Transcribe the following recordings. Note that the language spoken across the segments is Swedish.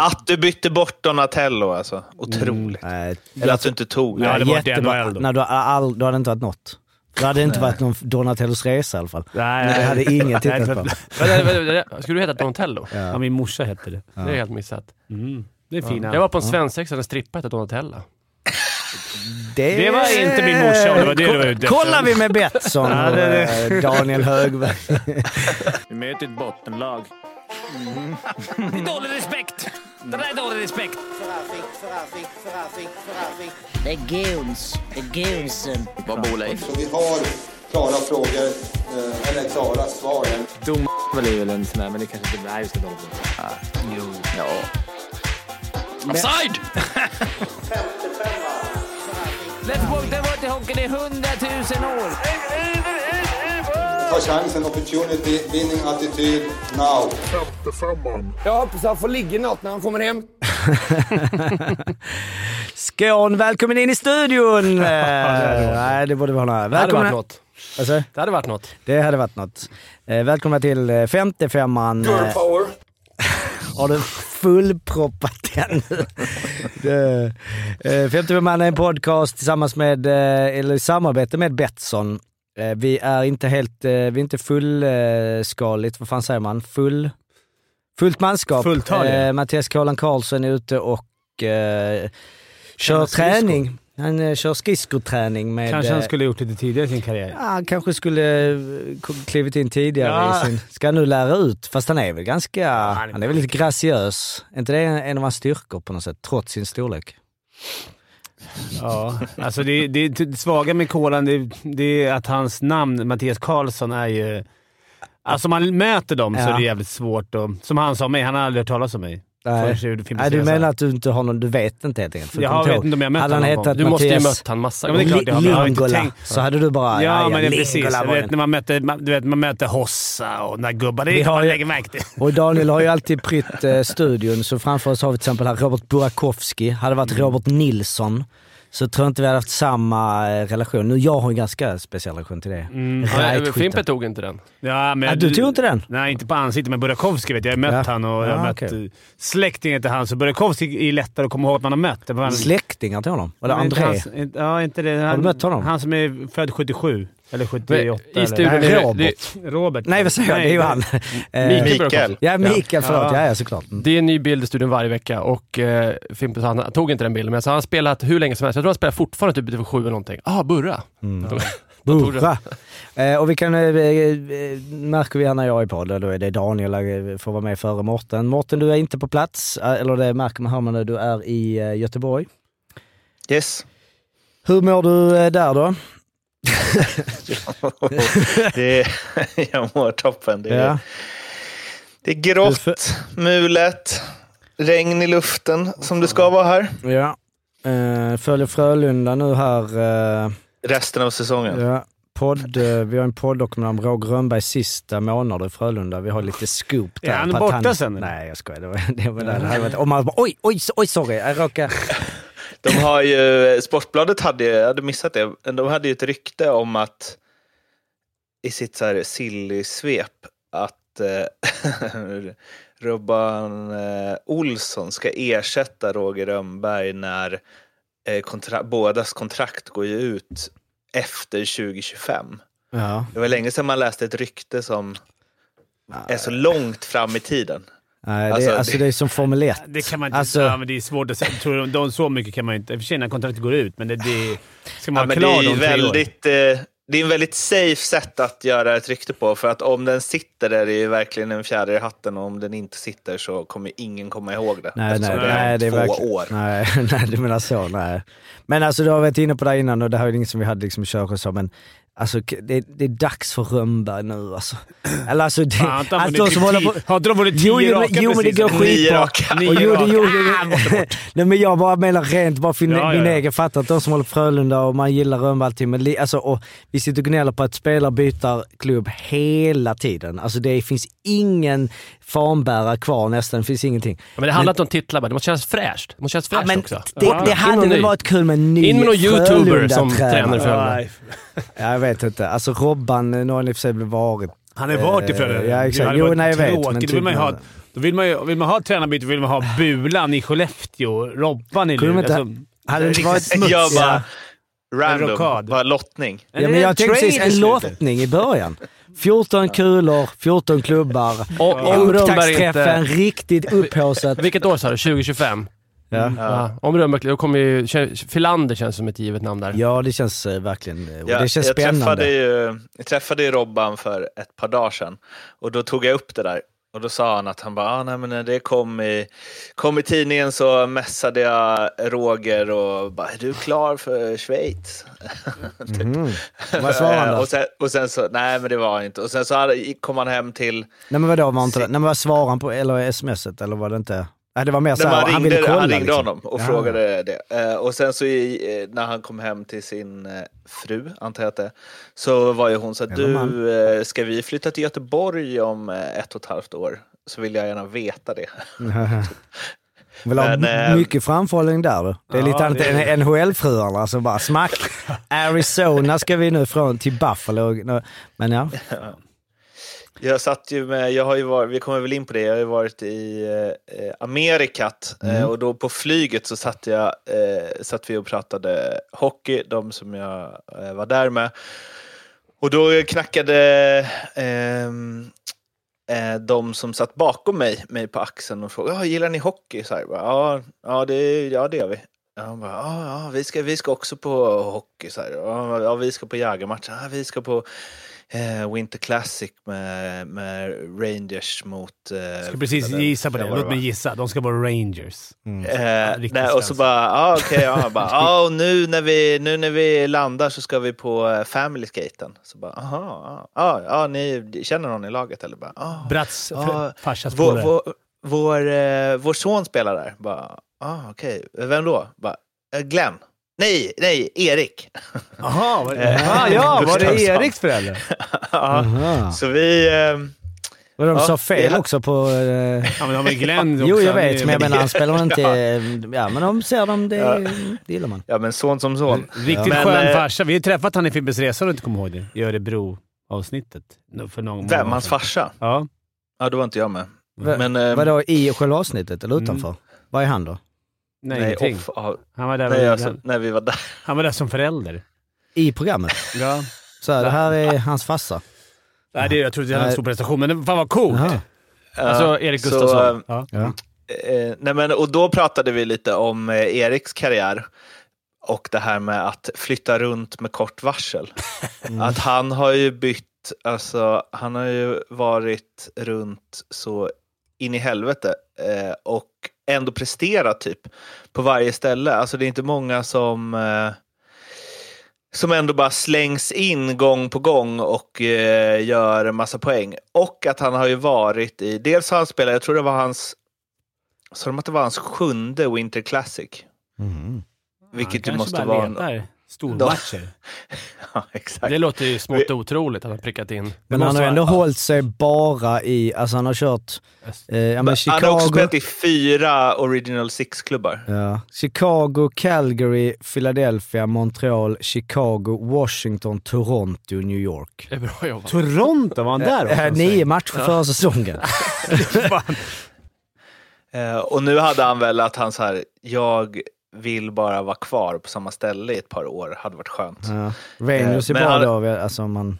Att du bytte bort Donatello alltså. Otroligt. Nej, Eller att du inte tog Ja, det. det var inte jättebra. NHL då. Nej, du, har all, du hade inte varit något. Du hade inte varit någon Donatellos resa i alla fall. Nej, Det hade ingen tittat på. Skulle du heta Donatello? Ja, min morsa hette det. Det är helt missat. Mm. Det är fina. Jag var på en svensexa där en strippa hette Donatella. Det var inte min morsa, om det var det du var ute. Kollar vi med Betsson Ja, och det eh, Daniel Högberg. Vi möter ett bottenlag. Det är dålig respekt! Det där är dålig respekt. Det är goons. Det är goonsen. Vad bor Leif? Så vi har klara frågor, eh, eller klara svar. Dom är väl en sån där, men det kanske inte... Nej, just det. De. Jo. Ja. Offside! Lättbock, det har varit i hockeyn i hundratusen år. Ta chansen, opportunity, winning attityd, now. Jag hoppas han får ligga något när han kommer hem. Skån, välkommen in i studion! Nej, det borde vi ha några. Det hade varit Välkomna. något. Alltså, Det hade varit något. det hade varit något. Eh, välkomna till eh, 55an. Eh, Power. har du fullproppat den nu? Eh, 55an är en podcast tillsammans med, eller i samarbete med Betsson. Eh, vi är inte helt, eh, vi är inte fullskaligt, vad fan säger man? Full, fullt manskap. Fulltaliga. Eh, Mattias Kolan Karlsson är ute och eh, kör träning. Han eh, kör skridskoträning med... Kanske han skulle gjort lite tidigare i sin karriär. Ja, han kanske skulle klivit in tidigare Ja. i sin... Ska han nu lära ut? Fast han är väl ganska... han är han är väl lite graciös. Är inte det en av hans styrkor på något sätt, trots sin storlek? Ja, alltså det, det, det svaga med Kolan det, det är att hans namn, Mattias Karlsson, är ju... Alltså man möter dem så Ja. är det jävligt svårt. Och, som han sa mig, han har aldrig hört talas om mig. Nej, Nej du menar att du inte har någon... Du vet inte helt enkelt? Jag vet inte om jag mött hade han honom någon Du måste ju Mattias mött han massa Ja, men det är gånger. har, har inte Lingola, så hade du bara... Ja, men det är precis. Var vet, när man möter, man, du vet, man möter Hossa och den där gubbar. Det Vi är har man ju- lägga märke till. Och Daniel har ju alltid prytt eh, studion, så framför oss har vi till exempel här Robert Burakovsky. Hade det varit Mm. Robert Nilsson så tror jag inte vi hade haft samma eh, relation. Nu, jag har en ganska speciell relation till det. Mm. Ja, Right Fimpe skytte. tog inte den. Ja, men Ja, du tog inte den? Nej, inte på ansiktet, men Burakovsky vet jag. Jag har mött Ja. han och jag Ja, har mött eh, släktingen till han. Så Burakovsky är lättare att komma ihåg att man har mött. Han- Släktingar till honom? Inte André? hans- Ja, inte det. Han, du mött honom? Han som är född 77. Eller 78. I studion Nej, det, Robert. det, Robert. Nej, vad säger jag? Det är ju han. Eh, Mikael. Ja, Mikael. Förlåt. Ja. Ja, såklart. Mm. det är en ny bild i studion varje vecka och eh, Fimpe sa han, han tog inte den bilden, men så har han spelat hur länge som helst. Jag tror han spelar fortfarande typ division 7 eller någonting. Ah, Burra! Det. Burra. Eh, och vi kan, eh, eh, märker vi när jag är på det, då är det Daniel eh, får vara med före Mårten. Mårten, du är inte på plats, eh, eller det märker man här, men du är i eh, Göteborg. Yes. Hur mår du eh, där då? det är, jag mår toppen. Det är, Ja. det är grått, mulet, regn i luften som det ska vara här. Ja. Eh, följer Frölunda nu här. Eh, Resten av säsongen. ja. Podd, eh, vi har en podd-dokumentär om Roger Rönnbergs sista månader i Frölunda. Vi har lite scoop där. Är han borta sen, eller? Nej, jag skojar. Det var, det var, det hade varit, om man bara, oj, oj, oj, sorry. Jag råkade... De har ju, Sportbladet hade, jag hade missat det, men de hade ju ett rykte om att i sitt så här silly-svep att eh, Robban eh, Olsson ska ersätta Roger Rönnberg när eh, kontra- bådas kontrakt går ju ut efter 2025. Ja. Det var länge sedan man läste ett rykte som är så långt fram i tiden. Nej, det, Alltså, alltså, det- det är som Formel 1. Det kan man inte Alltså- ja, men det är svårt att säga. Tror de, så mycket kan man inte... I och för sig när kontraktet går ut, men det, det ska man Ja, men det är år. väldigt, eh, det är en väldigt safe sätt att göra ett rykte på. För att om den sitter är det ju verkligen en fjäder i hatten och om den inte sitter så kommer ingen komma ihåg det. Nej, nej, det nej, är det är två verkligen, år. Nej, nej, du menar så. Nej. Men alltså, du har varit inne på det innan och det här är inget som vi hade liksom kört och så, men alltså, det, det är dags för Rönnberg nu alltså. Eller alltså, det, Fan, inte alltså de som vunnit håller på... Har inte de vunnit Jo, tio jo, raka jo men det precis? går skitbra. Nio jo, raka. jo, det, nej, men jag bara menar rent bara för Ja, min ja. egen. Fattar att de som håller på Frölunda och man gillar Rönnberg allting. Men alltså, och vi sitter och gnäller på att spelare byter klubb hela tiden. Alltså det finns ingen fanbärare kvar nästan. Det finns ingenting. Men det handlar inte om titlar bara, det måste kännas fräscht. Det måste kännas Ja, fräscht men också. det, Ja. det hade väl varit kul med en ny In med någon youtuber som tränar för Frölunda. Ja, jag vet inte. Alltså Robban, nu har han i och för sig varit. Han har varit i Eh, Frölunda. ja, exakt. Jo, nej, jag vet, men Då vill man ju typ- ha Då vill man, ju, vill man ha tränarbyte vill man ha Bulan i Skellefteå, Robban i Luleå. inte- Hade det inte varit Jag smutsiga... bara, random, bara lottning. Ja, men jag tänkte precis en lottning i början. 14 kulor, 14 klubbar. Och Rönnberg Upptaktsträffen, inte... riktigt upphaussat. Vilket år sa du? 2025? Ja. Ja. Om Rönnberg, då kommer ju... Filander känns som ett givet namn där. ja, det känns eh, verkligen... och Jag, det känns jag spännande. Träffade ju, jag träffade ju Robban för ett par dagar sedan och då tog jag upp det där. Och då sa han att han bara, ah, nej, men när det kom i, kom i tidningen så messade jag Roger och bara, är du klar för Schweiz? typ. Mhm. Vad svarade han då? och, sen, och sen så, nej men det var inte. Och sen så hade, kom han hem till, Nej men vadå, var inte? Nej men vad svarade han på, eller smset, eller var det inte? Nej det var mer såhär, men han, han ville ringde, kolla han ringde liksom. honom och Ja. frågade det. Eh, och sen så i, eh, när han kom hem till sin eh, fru, antar jag att det så var ju hon så man. du, ska vi flytta till Göteborg om ett och ett halvt år? Så vill jag gärna veta det. Vill ha Men, mycket framförhållning där du. Det är Ja, lite annat är än NHL-fruarna som bara smack. Arizona ska vi nu från till Buffalo. Men ja. Jag satt ju med, jag har ju varit, vi kommer väl in på det, jag har ju varit i eh, Amerikat eh, och då på flyget så satt, jag, eh, satt vi och pratade hockey, de som jag eh, var där med. Och då knackade ehm, eh, de som satt bakom mig, mig på axeln och frågade, gillar ni hockey? Så här, ja, ja, det, ja, det gör vi. Ja, han bara, ja, ja, vi, ska, vi ska också på hockey. Så här. Ja, vi ska på jägarmatch. Ja, vi ska på eh, Winter Classic med, med Rangers mot... Eh, Jag ska precis gissa på det. Låt mig gissa. De ska vara Rangers. Eh, Riktigt nej, och så bara, ja okej, ja, bara, ja, och nu när, vi, nu när vi landar så ska vi på eh, Family Skaten. Så bara, aha, ja, ja, ni känner någon i laget eller? Bara, ah, Bratts Ja, farsas vår, vår, vår, eh, vår son spelar där. Bara, ah, okej, vem då? Bara, "Eh, Glenn. Nej, nej, Erik. Jaha, var det, Eh, ah, ja, var det. Eriks förälder? ja, Aha. så vi... Eh, Och de Ja, sa fel också på... Eh, Ja, men de har Glenn också. jo jag är- vet, men jag menar han spelar inte... Ja men de ser dem, det, Ja. det gillar man. ja, men son som son. Riktigt Men, skön eh, farsa. Vi har ju träffat han i Fimpens Resa, om du inte kommer ihåg det. I Örebro-avsnittet. No- För någon Vem? Hans farsa? Ja. Ja, då var inte jag med. Va- Men, eh, Vadå, i själva avsnittet eller utanför? Vad är han då? Nej, nej, ingenting. off, ja, Han var, där nej, alltså, när vi var där. han var där som förälder. I programmet? Ja. Så här, det här är hans farsa. Nej, det, jag trodde det var en stor prestation, men det- fan vad coolt! Jaha. Alltså Erik Så, Gustafsson. Ja. Ja. Eh, nej men, och då pratade vi lite om eh, Eriks karriär och det här med att flytta runt med kort varsel. Att han har ju bytt, alltså han har ju varit runt så in i helvete eh, och ändå presterat typ på varje ställe. Alltså det är inte många som eh, som ändå bara slängs in gång på gång och eh, gör en massa poäng. Och att han har ju varit i, dels har han spelat, jag tror det var hans, så de att det var hans sjunde Winter Classic. Mhm. Vilket ju Han måste kanske bara vara... letar stormatcher. Ja, exakt. Det låter ju smått otroligt att han prickat in. Men han har ändå vara- hållit sig bara i, alltså han har kört, eh, ja, men Han har också Chicago, spelat i fyra Original Six-klubbar. ja, Chicago, Calgary, Philadelphia, Montreal, Chicago, Washington, Toronto, New York. Det är bra jobbat. Toronto, var han där också? Eh, Nio matcher förra säsongen. Eh, och nu hade han väl att han så här, jag vill bara vara kvar på samma ställe i ett par år, hade varit skönt. Ja. Rangers är Men bra han- då, alltså man...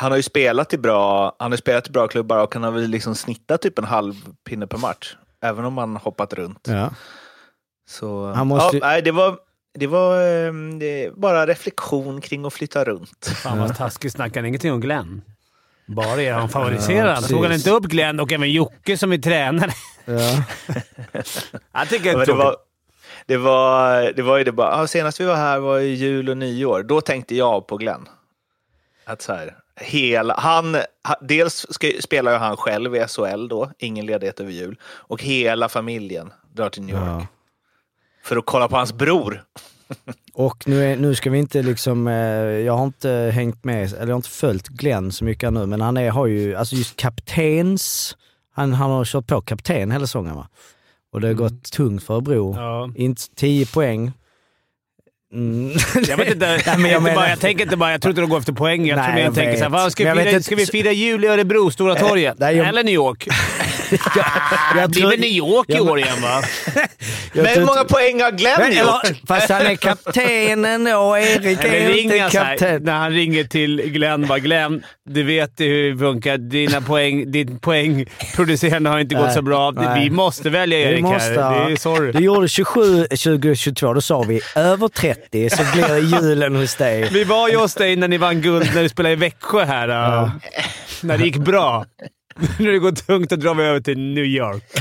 Han har ju spelat i bra, han har spelat i bra klubbar och han har väl liksom snittat typ en halv pinne per match. Även om han hoppat runt. Ja. Så, Han måste- ja, nej, det var, det var eh, det bara reflektion kring att flytta runt. Fan vad taskigt. Snackar han ingenting om Glenn? Bara er han favoriserar. han. precis. Tog han inte upp Glenn och även Jocke som är tränare? Ja. Jag tycker Ja, det var. Det, var, det var ju det bara, ah, senast vi var här var ju jul och nyår. Då tänkte jag på Glenn. Att så här, hela, han, ha, dels ska, spelar ju han själv i SHL då, ingen ledighet över jul. Och hela familjen drar till New York. Ja. För att kolla på hans bror. Och nu, är, nu ska vi inte liksom, eh, jag har inte hängt med, eller jag har inte följt Glenn så mycket nu, men han är, har ju, alltså just kaptens, han, han har kört på kapten hela säsongen va? Och det har gått tungt för Örebro. Ja. Inte 10 poäng. Mm. Jag vet inte. Nej, men jag, jag menar- bara, jag tänker inte bara... Jag tror inte de går efter poäng. Jag Nej, tror mer jag tänker såhär, "Vad, ska, jag vi fira, inte- ska vi fira jul i Örebro, Stora torget? nej, jag- Eller New York? jag Det är väl New York i år igen va? jag Men hur många poäng har Glenn Men, gjort? fast han är kaptenen och Erik är ringer inte kapten. när han ringer till Glenn bara “Glenn, du vet hur det funkar. Dina poäng, din poängproducerande har inte gått så bra. nej. Vi måste välja Vi Erik måste här. Det är sorry. Du gjorde 27 2022, då sa vi över 30 så blir julen hos dig. Vi var ju hos dig när ni vann guld när du spelade i Växjö här. äh, När det gick bra. När det går tungt, då drar vi över till New York.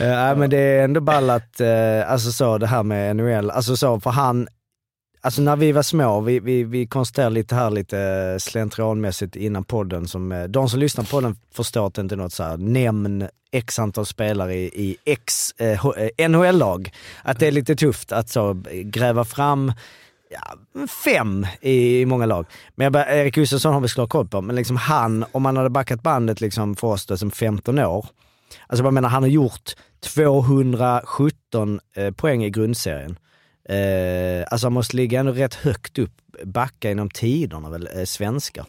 Eh, nej, men det är ändå ballat, eh, alltså så det här med NHL, alltså så för han, alltså när vi var små, vi, vi, vi konstaterade lite här lite eh, slentrianmässigt innan podden, som, eh, de som lyssnar på podden förstår att det inte är något så här, nämn x antal spelare i, i x eh, NHL-lag. Att det är lite tufft att så gräva fram ja, fem i, i många lag. Men jag bara, Erik Gustafsson har vi såklart koll på, men liksom han, om man hade backat bandet liksom för oss då som 15 år, Alltså jag menar, han har gjort 217 eh, poäng i grundserien. Eh, alltså han måste ligga ändå rätt högt upp, backa inom tiderna väl, eh, svenskar.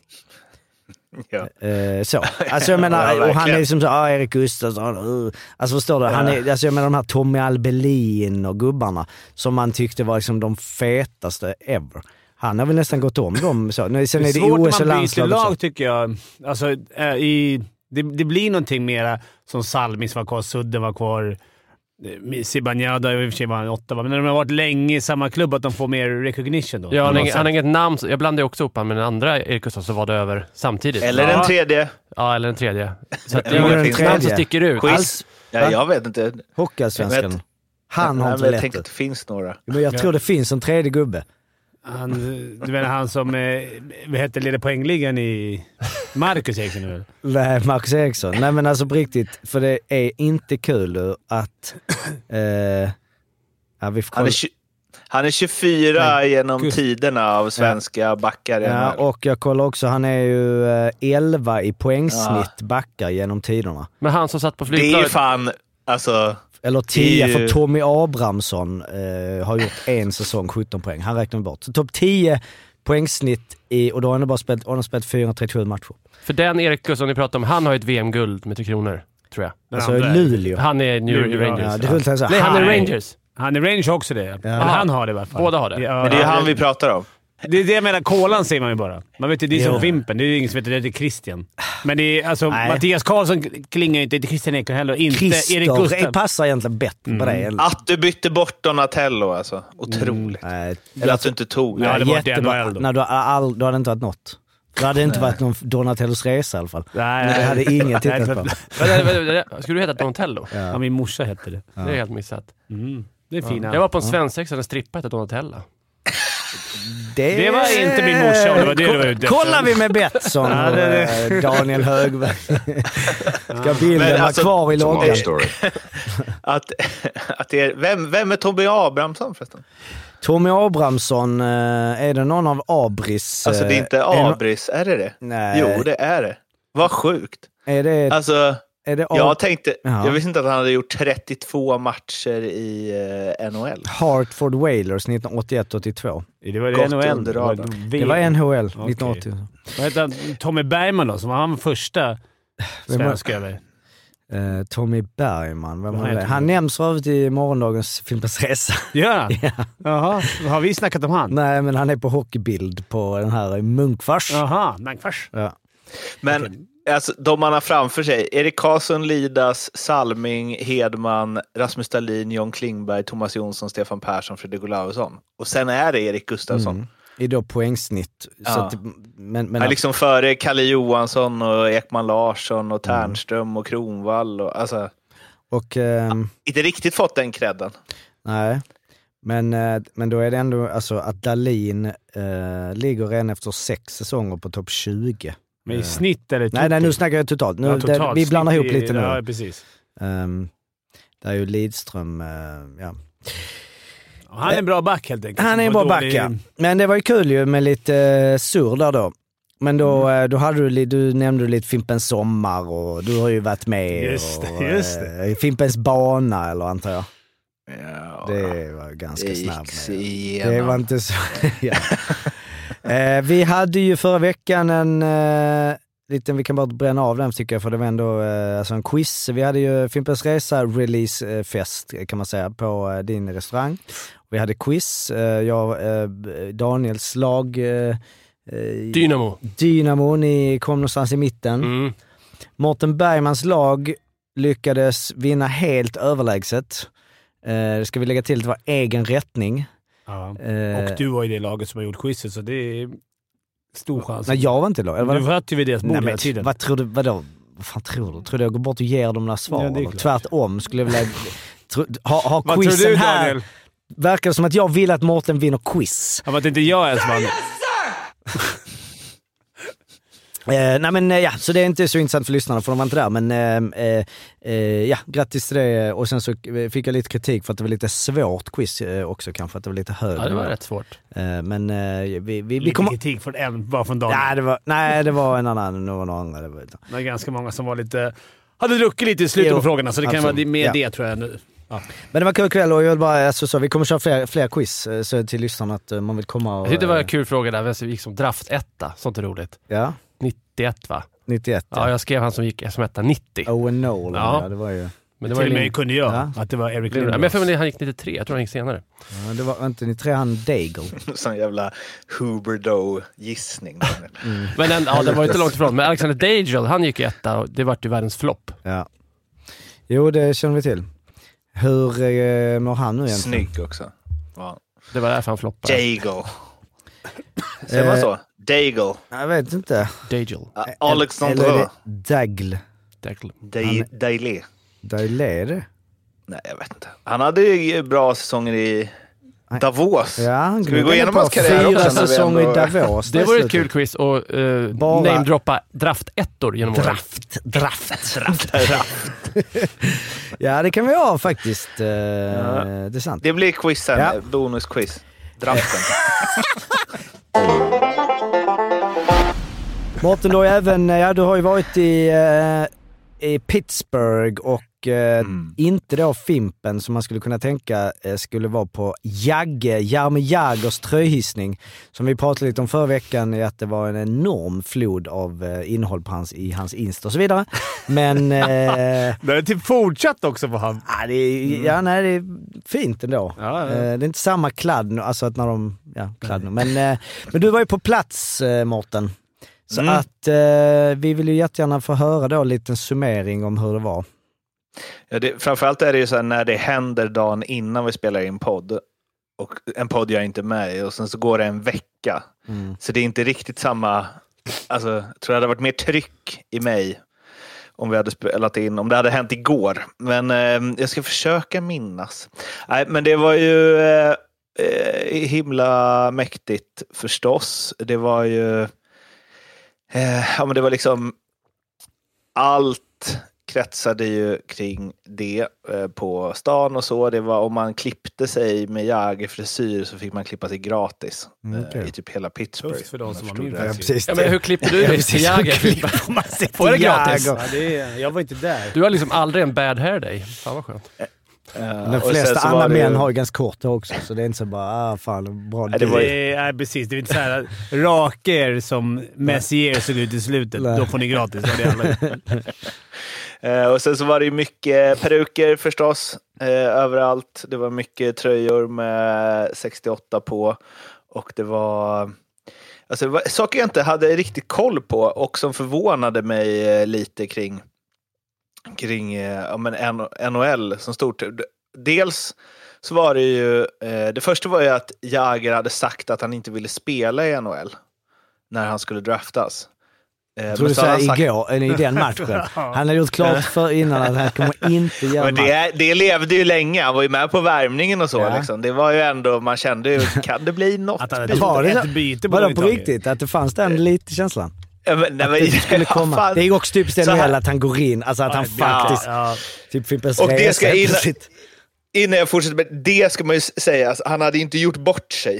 Ja. Eh, så. Alltså jag menar, Ja, och han är verkligen. liksom så, ah, Erik Gustafsson, uh. Alltså förstår du? Han är, alltså jag menar de här Tommy Albelin och gubbarna som man tyckte var liksom de fetaste ever. Han har väl nästan gått om dem. Så. Nu- Sen Det är det svårt OS när man byter lag tycker jag. Alltså, äh, i, det, det blir någonting mera som Salmis var kvar, Sudden var kvar. Eh, Zibanejad i och för sig var han åtta, va? men när de har varit länge i samma klubb, att de får mer recognition då. Ja, han, har inget- han har sätt. inget namn. så- Jag blandade också upp honom med den andra Erik Gustafsson som var det över samtidigt. Eller Ja. den tredje. Ja, eller den tredje. Så att det är inget namn som sticker ut. Quiz. Ja, jag vet inte. Hockeyallsvenskan. Han har inte men jag lätt tänker att det finns några. Men jag tror det finns en tredje gubbe. Han, du menar han som eh, leder poängligan i... Marcus Eriksson nu Nej, Marcus Eriksson. Nej men alltså på riktigt, för det är inte kul att... Eh, ja, vi får Han är, han är 24 genom gud. tiderna av svenska backar. i Ja, och jag kollar också, han är ju eh, 11 i poängsnitt backar genom tiderna. Men han som satt på det är ju flygplanet. fan... Alltså, Eller 10, Det är ju- för Tommy Abrahamsson eh, har gjort en säsong, 17 poäng. Han räknar vi bort. Så topp 10 poängsnitt i, och då har han bara spelat, han har spelat 437 matcher. För den Erik Gustafsson ni pratar om, han har ju ett VM-guld med Tre Kronor, tror jag. Den Alltså andra är- Luleå. Han är New Luleå, Rangers. Ja, det är säga. Nej, han är. Rangers. Han är Rangers också det. Eller han har det i alla fall. Båda har det. Ja, men det är ja, han vi pratar om. Det är det jag menar. Kolan ser man ju bara. Man vet ju, det är Jo. som Fimpen. Det är ju ingen som vet att det är Christian. Men det är alltså... Nej. Mattias Karlsson klingar ju inte. Inte Christian Eklund heller. Inte Erik Christer Gustaf. passar egentligen bättre på det. än- Att du bytte bort Donatello alltså. Otroligt. Nej, Eller att du inte tog Ja, det. det var jättebra. NHL då. Nej, du, har all, du hade inte varit något. Du hade inte varit någon Donatellos resa i alla fall. Nej, Det hade ingen tittat på. Skulle du heta Donatello? Ja, min morsa hette det. Det är helt missat. Mm. Det är fina. Jag var på en svensexa där en strippa hette Donatella. Det var inte min morsa, om det var det du var ute. Kollar vi med Betsson Ja, och det eh, Daniel Högberg. Ska bilden Men vara alltså, kvar i loggan? Att, att det är, vem, vem är Tobbe Abrahamsson förresten? Tommy Abrahamsson, eh, är det någon av Abris? Alltså det är eh, inte det Abris, är det det? Nej. Jo, det är det. Vad sjukt. Är det, Alltså, det jag tänkte, Jaha. jag visste inte att han hade gjort 32 matcher i eh, NHL. Hartford Whalers 1981-82? Det var det NHL. under radarn. Det var NHL 1980. Vad hette han? Tommy Bergman då, som var han första var- svensk över. Eh, Tommy Bergman, vem var det? Han nämns för övrigt i morgondagens Fimpens Resa. Gör han? Ja. Jaha. Har vi snackat om han? Nej, men han är på hockeybild på den här i Munkfors. Jaha, Mankfors. Ja. Men alltså, de man har framför sig, Erik Karlsson, Lidas, Salming, Hedman, Rasmus Dahlin, John Klingberg, Thomas Jonsson, Stefan Persson, Fredrik Olausson. Och sen är det Erik Gustafsson. Mm. I då poängsnitt. Så Ja. att, men, men är liksom före Kalle Johansson och Ekman Larsson och Mm. Ternström och Kronvall. Och, alltså, och, ehm, inte riktigt fått den credden. nej. Men, eh, men då är det ändå alltså att Dalin eh, ligger redan efter sex säsonger på topp 20. Men i snitt eller Nej, nej, nu snackar jag totalt. Nu, Ja, det, totalt. vi blandar ihop i- lite nu. Ja, precis. Um, där är ju Lidström, eh, ja. Han är en bra back helt enkelt. Han är en bra back ja. Men det var ju kul ju med lite uh, surr där då. Men då, Mm. eh, då hade du, du nämnde lite Fimpens Sommar och du har ju varit med. Just det, och, just det. eh, Fimpens Bana eller antar jag. Ja, Det var ganska det snabbt. Det var inte så... ja. eh, vi hade ju förra veckan en eh, liten, vi kan bara bränna av den tycker jag, för det var ändå eh, alltså en quiz. Vi hade ju Fimpens Resa releasefest kan man säga på eh, din restaurang. Vi hade quiz, eh, jag, eh, Daniels lag, eh, eh, Dynamo. Dynamo, ni kom någonstans i mitten. Mm. Mårten Bergmans lag lyckades vinna helt överlägset. Eh, det ska vi lägga till, det var egen rättning. Ja. Eh, Och du var i det laget som har gjort quizet, så det är stor chans. Nej, jag var inte lag. eller var du det- satt ju vid deras bord hela tiden. vad tror du, vadå? Vad fan tror du? Tror du jag går bort och ger dem några svar? Ja. Tvärtom skulle jag vilja... Tro, ha, ha Vad tror du här. Daniel? Verkar det som att jag vill att Mårten vinner quiz. Ja, men att inte jag ens vann. Eh, nej men eh, ja, så det är inte så intressant för lyssnarna för de var inte där. Men eh, eh, eh, ja, grattis till det. Och sen så eh, fick jag lite kritik för att det var lite svårt quiz eh, också kanske, att det var lite högre. Ja, det var rätt svårt. Eh, men eh, vi, vi, vi Lite kritik från en, bara från Daniel. Ja, det var, nej, det var en annan, det var några andra. Det var, Det var ganska många som var lite... Hade druckit lite i slutet Jo, på frågorna, så det kan absolut. vara mer Ja. det tror jag nu. Ja. Men det var kul kväll och jag vill bara, alltså, så, vi kommer köra fler, fler quiz så till lyssnarna att man vill komma och... Jag tyckte det var en kul fråga där, vem som gick som draftetta. Sånt är roligt. Ja, 91 va? 91 Ja, jag skrev han som gick som etta 90. Owen Nolan, Ja. ja. det var ju... Men det Till och med kunde jag Ja. att det var Eric Ja, Lindros. men för mig han gick 93, jag tror han gick senare. Ja, det var inte 93 han Daigle. Sån jävla Huberdo-gissning. Men den, ja, det var ju inte långt ifrån. Men Alexander Dagel, han gick etta och det vart ju världens flopp. Ja. Jo, det känner vi till. Hur eh, mår han nu egentligen? Snygg också. Ja. Det var därför han floppade. Daigle. Säger man Eh, så? Daigle. Jag vet inte. Dagel. Ja, Eller är Alexandre. det Dailé. Daile är det? Nej, jag vet inte. Han hade ju bra säsonger i Davos. Ja, han Ska vi gå igenom hans karriär Fyra också säsonger ändå- i Davos. Det i ett kul quiz och uh, Bara- namedroppa draftettor genom åren. Draft, draft, draft. ja, det kan vi ha faktiskt. Eh, Det är sant. Det blir quizen. Ja. Bonusquiz. Draften. Mårten, du har ju även, ja du har ju varit i, eh, i Pittsburgh och eh, Mm. inte då Fimpen som man skulle kunna tänka eh, skulle vara på Jagge, Jaromir Jagers tröjhissning. Som vi pratade lite om förra veckan i att det var en enorm flod av eh, innehåll på hans, i hans Insta och så vidare. Men eh, Det är typ fortsatt också på han. ja, det är, ja, nej, det är fint ändå. Ja, ja. Eh, det är inte samma kladd, alltså att när de, ja, kladd. Men, eh, men du var ju på plats eh, Mårten. Så Mm. att eh, vi vill ju jättegärna få höra då en liten summering om hur det var. Ja, det, framförallt är det ju så här när det händer dagen innan vi spelar in podd. Och en podd jag är inte med i och sen så går det en vecka. Mm. Så det är inte riktigt samma... Alltså, jag tror det hade varit mer tryck i mig om vi hade spelat in, om det hade hänt igår. Men eh, jag ska försöka minnas. Nej, men det var ju eh, eh, himla mäktigt förstås. Det var ju... Eh, ja, men det var liksom... Allt kretsade ju kring det eh, på stan och så. Det var om man klippte sig med Jagger-frisyr så fick man klippa sig gratis Mm, eh, okej. i typ hela Pittsburgh. Tufft för de om som har min frisyr. precis. Ja, men hur klippte du dig till Jagger? Får det gratis? Ja, det är, jag var inte där. Du har liksom aldrig en bad hair day. Fan vad skönt. Eh, De flesta andra det män har ju ganska kort hår också, så det är inte så bara, ah fan, bra. Nej, det var ju- är, precis. Det är inte så här raker som Messier såg ut i slutet. Nej. Då får ni gratis. Eh, och sen så var det ju mycket peruker förstås, eh, överallt. Det var mycket tröjor med 68 på. Och det var... Alltså, saker jag inte hade riktigt koll på och som förvånade mig lite kring, kring eh, ja, men NHL som stort. Dels så var det ju... Eh, det första var ju att Jagger hade sagt att han inte ville spela i NHL när han skulle draftas. Eh, Jag tror du säger sagt- igår, eller i den matchen. Han hade gjort klart för innan att han kommer inte göra Men match. det, det levde ju länge. Han var ju med på värmningen och så. Ja. Liksom. Det var ju ändå, man kände ju, kan det bli något Att han byte? Var det ett byte Vadå det på riktigt? Att det fanns den lite känslan? Ja, men, nej, men, det skulle ja, komma. fan. Det är också typiskt NHL att han går in, alltså att han Ja, faktiskt... Ja, Typ Fimpens Och det ska helt in- plötsligt. Innan jag fortsätter, med det ska man ju säga, alltså, han hade inte gjort bort sig.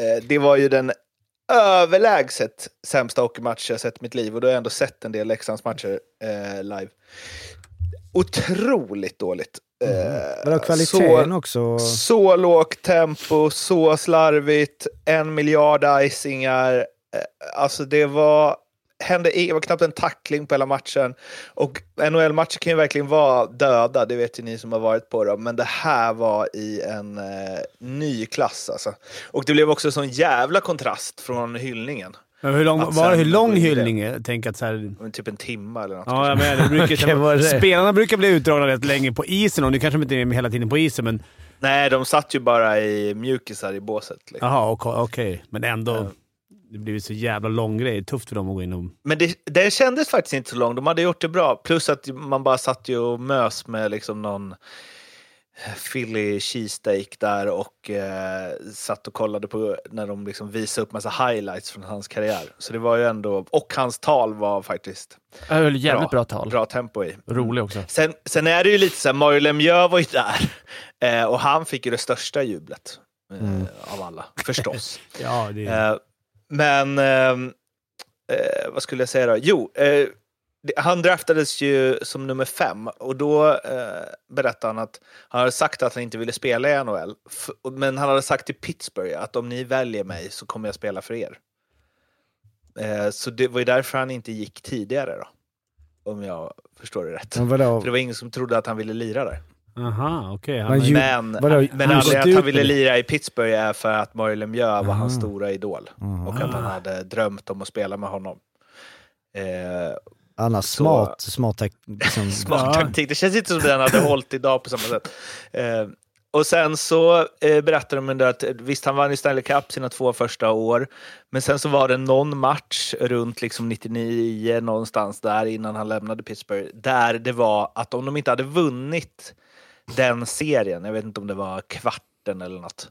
Eh, det var ju den överlägset sämsta hockeymatch jag sett i mitt liv och då har jag ändå sett en del Leksandsmatcher eh, live. Otroligt dåligt. Eh, Vadå kvaliteten så- också? Så lågt tempo, så slarvigt, en miljard icingar. Eh, Alltså det var hände det var knappt en tackling på hela matchen. Och NHL-matcher kan ju verkligen vara döda, det vet ju ni som har varit på dem. Men det här var i en eh, ny klass alltså. Och det blev också en sån jävla kontrast från hyllningen. Men hur lång, Att var hur lång hyllning? Tänker att så här, Typ en timme eller något. Ja, jag menar, det brukar, är det? Spelarna brukar bli utdragna rätt länge på isen och nu kanske de inte är hela tiden på isen, men... Nej, de satt ju bara i mjukisar i båset. Liksom. Jaha, okej. okej. Men ändå. Ja. Det blir ju så jävla lång grej. Tufft för dem att gå in och... Men det, det kändes faktiskt inte så långt. De hade gjort det bra. Plus att man bara satt ju och mös med liksom någon Philly cheesesteak där och eh, satt och kollade på när de liksom visade upp massa highlights från hans karriär. Så det var ju ändå... Och hans tal var faktiskt Jag höll jävligt bra, tal. bra tempo i. Rolig också. Sen, sen är det ju lite så här, Mario Lemieux var ju där eh, och han fick ju det största jublet eh, av alla, förstås. Ja, det Eh, men ehm, eh, vad skulle jag säga då? Jo, eh, han draftades ju som nummer fem och då eh, berättade han att han hade sagt att han inte ville spela i NHL. Men han hade sagt till Pittsburgh att om ni väljer mig så kommer jag spela för er. Eh, så det var ju därför han inte gick tidigare då. Om jag förstår det rätt. För det var ingen som trodde att han ville lira där. Aha, okej. Men Han- ju- Men, vadå, men han anledningen att han ville lira i Pittsburgh är för att Mario Lemieux var hans Aha. stora idol. Och att han hade drömt om att spela med honom. Eh, Annars Så- smart, smart tak- liksom, smart taktik. Det känns inte som den hade hållit idag på samma sätt. Eh, och sen så eh, berättade de ändå att eh, visst, han vann ju Stanley Cup sina två första år. Men sen så var det någon match runt liksom 99 någonstans där innan han lämnade Pittsburgh. Där det var att om de inte hade vunnit den serien, jag vet inte om det var kvarten eller något,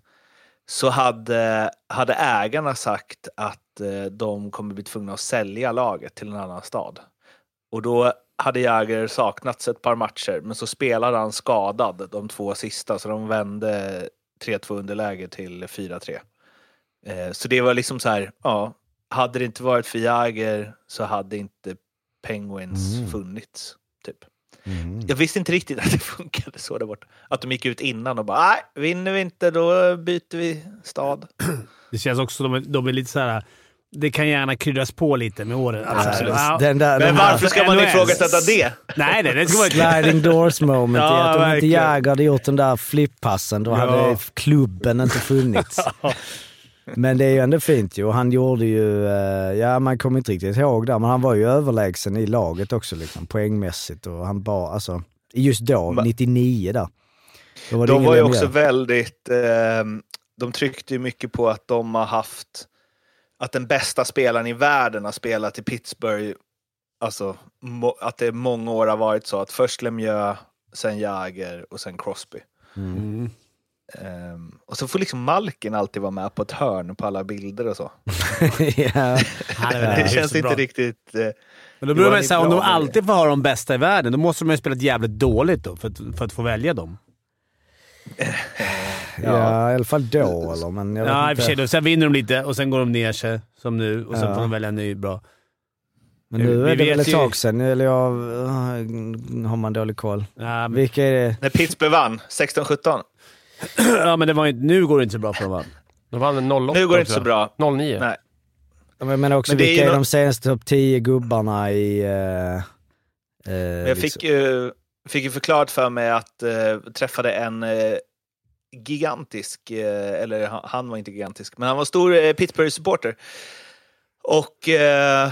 så hade, hade ägarna sagt att eh, de kommer bli tvungna att sälja laget till en annan stad. Och då hade Jäger saknats ett par matcher, men så spelade han skadad de två sista, så de vände 3-2 underläge till 4-3. Eh, så det var liksom så här, ja, hade det inte varit för Jäger så hade inte Penguins Mm. funnits. Typ. Mm. Jag visste inte riktigt att det funkade så där borta. Att de gick ut innan och bara, nej, vinner vi inte då byter vi stad. Det känns också som de, de är lite så här. Det kan gärna kryddas på lite med åren. Alltså, Absolut. ja. Den där, Men varför ska man ifrågasätta det? Nej, nej, det ska vara... sliding doors moment Ja, att om inte. Jäger hade gjort den där flippassen, då Ja. hade klubben inte funnits. Men det är ju ändå fint ju. Och Han gjorde ju, eh, ja man kommer inte riktigt ihåg där, men han var ju överlägsen i laget också liksom, poängmässigt. Och han bara, alltså, just då, Men- 99 där. Då var det De var ju också väldigt... Eh, de tryckte ju mycket på att de har haft... Att den bästa spelaren i världen har spelat i Pittsburgh. Alltså, må, att det många år har varit så att först Lemieux, sen Jagr och sen Crosby. Mm. Ehm, och så får liksom Malkin alltid vara med på ett hörn på alla bilder och så. ja. Det känns bra. inte riktigt... Eh, Men då Johan man säga, om de alltid får ha de bästa i världen, då måste de ju ha spelat jävligt dåligt då för att, för att få välja dem. ja, i alla fall då eller? Men jag Ja, i och för sig. Då. Sen vinner de lite och sen går de ner sig, som nu, och sen Ja. får de välja en ny bra. Men nu Vi är det väl vet ett tag sedan, eller jag, har man dålig koll. Ja, men, Vilka är det? när Pittsburgh vann, 16-17. Ja, men det var ju, nu går det inte så bra för dem va? De vann 08 Nu går det inte så bra. 09. Nej. Men jag menar också, Men det är vilka ju är nå- de senaste topp 10 gubbarna i... eh, eh, Men jag liksom- fick ju, fick ju förklarat för mig att eh, träffade en eh, gigantisk, eh, eller han, han var inte gigantisk, men han var stor eh, Pittsburgh-supporter. Och eh,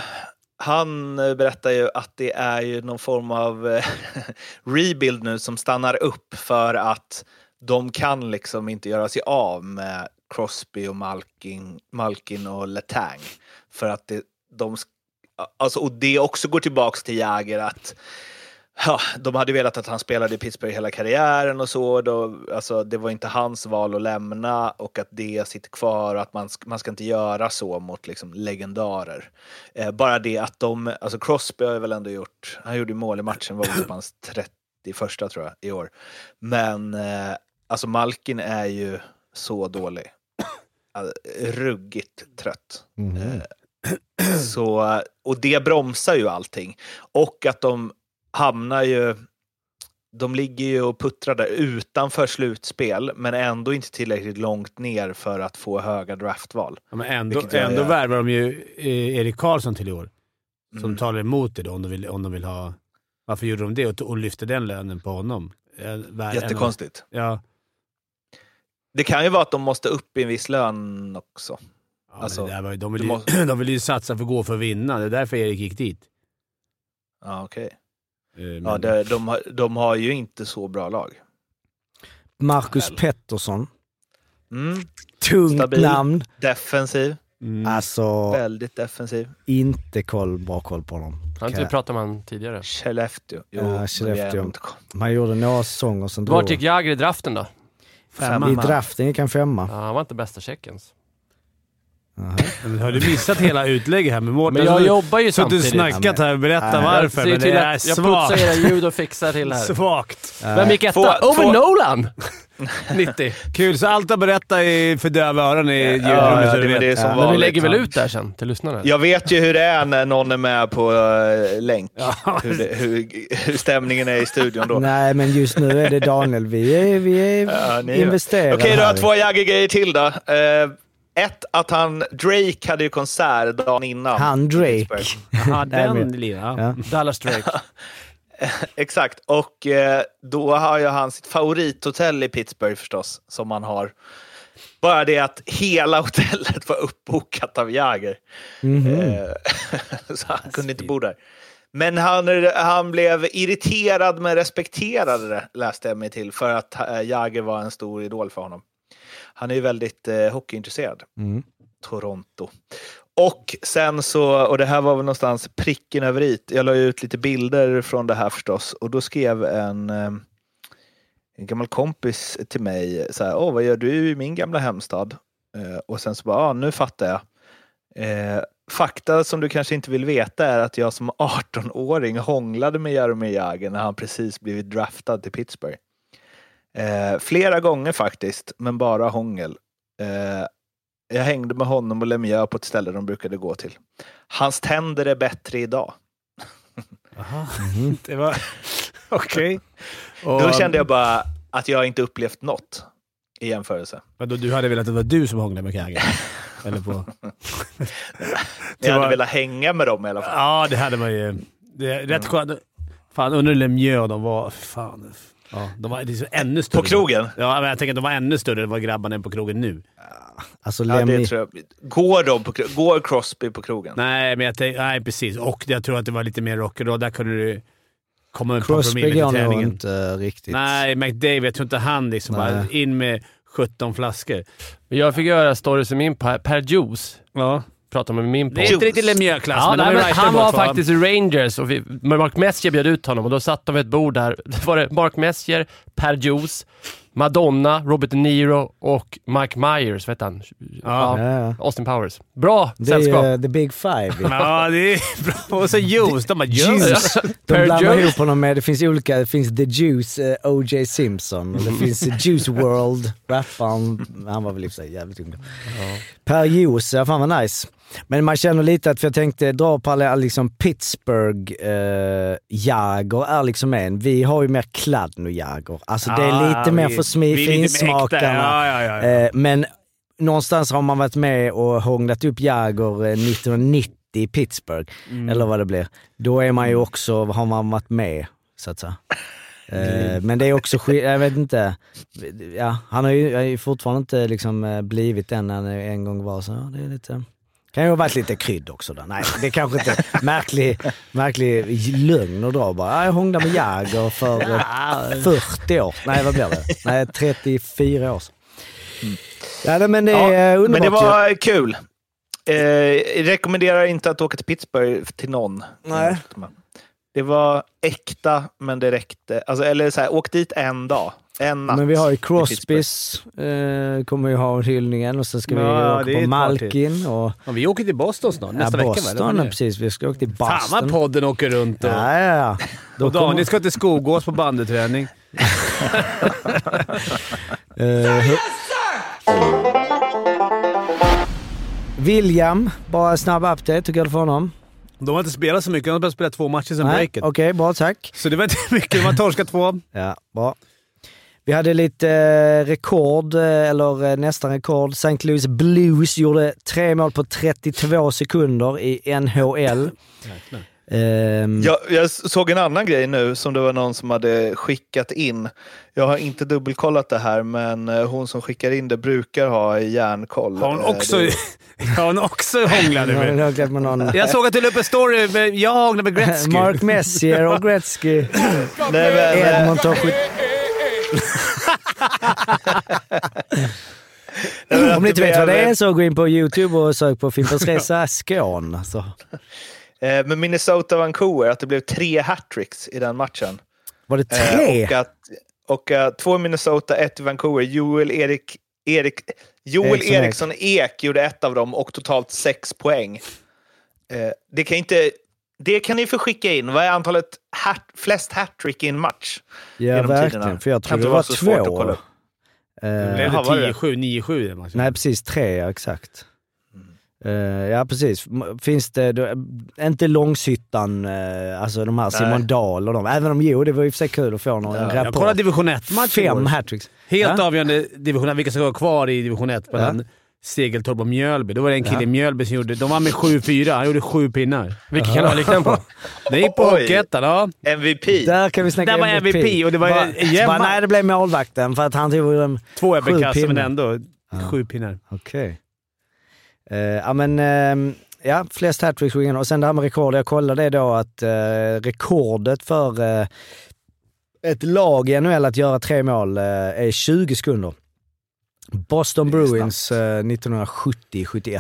han berättar ju att det är ju någon form av rebuild nu som stannar upp för att de kan liksom inte göra sig av med Crosby och Malkin, Malkin och Letang. För att det, de, alltså, och det också går tillbaks till Jäger att Ja, de hade velat att han spelade i Pittsburgh hela karriären och så. Då, alltså, det var inte hans val att lämna och att det sitter kvar och att man, man ska inte göra så mot liksom, legendarer. Eh, bara det att de, alltså Crosby har väl ändå gjort, han gjorde mål i matchen, var väl typ hans 31 tror jag i år. Men eh, alltså Malkin är ju så dålig. Alltså, ruggigt trött. Mhm. Så, och det bromsar ju allting. Och att de hamnar ju... De ligger ju och puttrar där utanför slutspel, men ändå inte tillräckligt långt ner för att få höga draftval. Ja, men ändå, ändå värvar de ju eh, Erik Karlsson till i år. som talar emot det då, om de vill, om de vill ha... Varför gjorde de det och, och lyfte den lönen på honom? Eh, Jättekonstigt. Ja. Det kan ju vara att de måste upp i en viss lön också. ja Alltså, var, de, vill ju, måste- de vill ju satsa för att gå för att vinna. Det är därför Erik gick dit. Ja, okej. Eh, men- Ja, det, de, har, de har ju inte så bra lag. Marcus Pettersson. Mm. Tungt Stabil. namn. Defensiv. Mm. Alltså, Väldigt defensiv. inte koll, bra koll på honom. Har inte vi pratat om han tidigare? Skellefteå. Jo, Ja, Skellefteå. inte- Man gjorde några säsonger, sen Vart gick Jagr i draften då? Femma. I draften gick han femma. Ja, han var inte bästa checkens. Men Har du missat hela utlägget här med Mårten? Men jag jobbar ju Suttit samtidigt. snackat här och berättat Ja, varför, jag men det är att jag putsar svagt. era ljud och fixar till här. Svagt. Vem gick etta? Over två- Nolan! 90. Kul, så allt att berätta är för döva öron i Ja, ljudrummet ja, så det, men det är som Ja. Men vi lägger väl ut det här sen till lyssnarna? Jag vet ju hur det är när någon är med på eh, länk. Hur, det, hur, hur stämningen är i studion då. Nej, men just nu är det Daniel. Vi är, vi är Ja, investerade Okej, du har här. två Jagger-grejer till då. Eh, ett, att han, Drake hade ju konsert dagen innan. Han Drake. Nej, den liran. Ja. Dallas Drake. Exakt, och eh, då har ju han sitt favorithotell i Pittsburgh förstås, som han har. Bara det att hela hotellet var uppbokat av Jagger. Mhm. Eh, så han kunde inte bo där. Men han, han blev irriterad men respekterade det, läste jag mig till, för att eh, Jagger var en stor idol för honom. Han är ju väldigt eh, hockeyintresserad. Mm. Toronto. Och sen så, och det här var väl någonstans pricken över i. Jag la ut lite bilder från det här förstås och då skrev en, eh, en gammal kompis till mig så här, åh vad gör du i min gamla hemstad? Eh, och sen så bara, nu fattar jag. Eh, fakta som du kanske inte vill veta är att jag som 18-åring hånglade med Jaromir Jagr när han precis blivit draftad till Pittsburgh. Eh, flera gånger faktiskt, men bara hångel. Eh, jag hängde med honom och Lemieux på ett ställe de brukade gå till. Hans tänder är bättre idag. Det var... Okej. Och- Då kände jag bara att jag inte upplevt något i jämförelse. Vadå, du hade velat att det var du som hånglade med Kagge? Eller på... Jag hade velat hänga med dem i alla fall. Ja, det hade man ju. Det är rätt skönt. Fan, under Lemieux de var... Fan. Ja, de var det är så ännu större. På krogen? Ja, men jag tänker att de var ännu större än vad grabbarna är på krogen nu. Alltså, Ja, det Lemmy, tror jag. Går, de på, går Crosby på krogen? Nej, men jag tänk, nej, precis. Och jag tror att det var lite mer rock'n'roll. Där kunde du komma med ett par Crosby promille till nog träningen. inte riktigt. Nej, McDavid. Jag tror inte han liksom Nej. bara in med 17 flaskor. Jag fick göra stories i min Per, per Juice. Ja. Prata med min Det är inte riktigt Lemieux-klass, Ja, men nej, är men rightade han var faktiskt i Rangers och vi, Mark Messier bjöd ut honom och då satt de vid ett bord där. Det var det Mark Messier, Per Juice, Madonna, Robert De Niro och Mike Myers, vet han? Ja. Ja, ja. Austin Powers. Bra Det är sällskap. uh, the big five. Ja, det är bra. Och så juice. De bara Juice. juice. De blandar ihop honom med, det finns olika, det finns The Juice, eh, O.J. Simpson, och det finns eh, Juice World, rapparen, han var väl i och för sig jävligt ung då. Per Juice, ja fan vad nice. Men man känner lite att, för jag tänkte dra parallell, liksom Pittsburgh, eh, Jagr är liksom en. Vi har ju mer Kladno Jagr. Alltså det är lite Ah, mer vi- för smi- lite mer finsmakarna. Ja, ja, ja. Eh, men någonstans har man varit med och hånglat upp Jagr eh, 1990 i Pittsburgh, Mm. eller vad det blir. Då är man ju också, har man varit med, så att säga. Eh, men det är också jag vet inte. Ja, han har ju, fortfarande inte liksom eh, blivit den han en gång var, så det är lite... Kan ju ha varit lite krydd också då. Nej, det är kanske inte märklig, märklig lögn att dra bara. Ja, Jag hånglade med Jagr för eh, 40 år. Nej, vad blir det? Nej, 34 år sedan. Ja, men det är Ja, underbart men det ju. var kul. Eh, rekommenderar inte att åka till Pittsburgh till någon. Nej. Det var äkta, men det räckte. Alltså, eller så här, åk dit en dag. En natt. Men vi har ju. Crosbys, eh, kommer ju ha hyllningen och sen ska vi Ja, åka det är på Malkin och Ja, vi åker till Boston snart. ja, Nästa vecka, va? Boston. Ja, vad precis, vi ska åka till Fan vad Boston. podden åker runt. Och, Ja, ja, ja. Då och Daniel kommer- ska till Skogås på bandeträning. Eh, hur- William, bara en snabb update. Tycker jag för honom? De har inte spelat så mycket. De har bara spelat två matcher sedan Nej, breaket. Okej, bra tack. Så det var inte mycket. De har torskat två. Ja, bra. Vi hade lite eh, rekord, eh, eller eh, nästan rekord. St. Louis Blues gjorde tre mål på 32 sekunder i NHL. Ehm, Jag, jag såg en annan grej nu som det var någon som hade skickat in. Jag har inte dubbelkollat det här, men hon som skickar in det brukar ha järnkoll. Har hon också, det- har hon också hånglat med? med någon. Jag såg att du la upp en story med jag hånglade med Gretzky. Mark Messier och Gretzky. Nej, men, Edmonton. Om ni inte vet vad det är så gå in på YouTube och sök på Fimpens Resa Skåne. Alltså. Eh, Men Minnesota-Vancouver, att det blev tre hattricks i den matchen. Var det Eh, tre? Och, att, och eh, två i Minnesota, ett i Vancouver. Joel, Erik, Erik, Joel Eriksson Ek. Eriksson Ek gjorde ett av dem och totalt sex poäng. Eh, Det kan, inte, det kan ni få skicka in. Vad är antalet hat, flest hattrick i en match? Ja, verkligen. tiderna? För jag Kan tror det vara var att två. Eh, var det det 10-7, 9-7 den matchen? nej, precis. Tre, ja, exakt. Eh, ja, precis. Finns det, då, inte Långshyttan, uh, alltså de här Simon Nej. Dahl och de. Även om, jo, det var i och för sig kul att få någon Ja. rapport. Jag kollade division 1-match Fem hattricks. Helt Ja. avgörande division 1, vilka ska vara kvar i division 1 mellan Segeltorp och Mjölby. Då var det en kille Ja. i Mjölby som gjorde... De var med 7-4. Han gjorde sju pinnar. Vilken kanal gick den på? Det gick på. Hockeyettan, ja. MVP. Där kan vi snacka Där var MVP och det var bara. Nej, det blev målvakten för att han tog en... Två överkast, men pinnar. ändå sju pinnar. Okej. Eh, ja, men... ehm, ja, flest hattricks och Och sen det här med rekord. Jag kollade det då att eh, rekordet för eh, ett lag i NHL att göra tre mål eh, är 20 sekunder. Boston Bruins eh, 1970-71.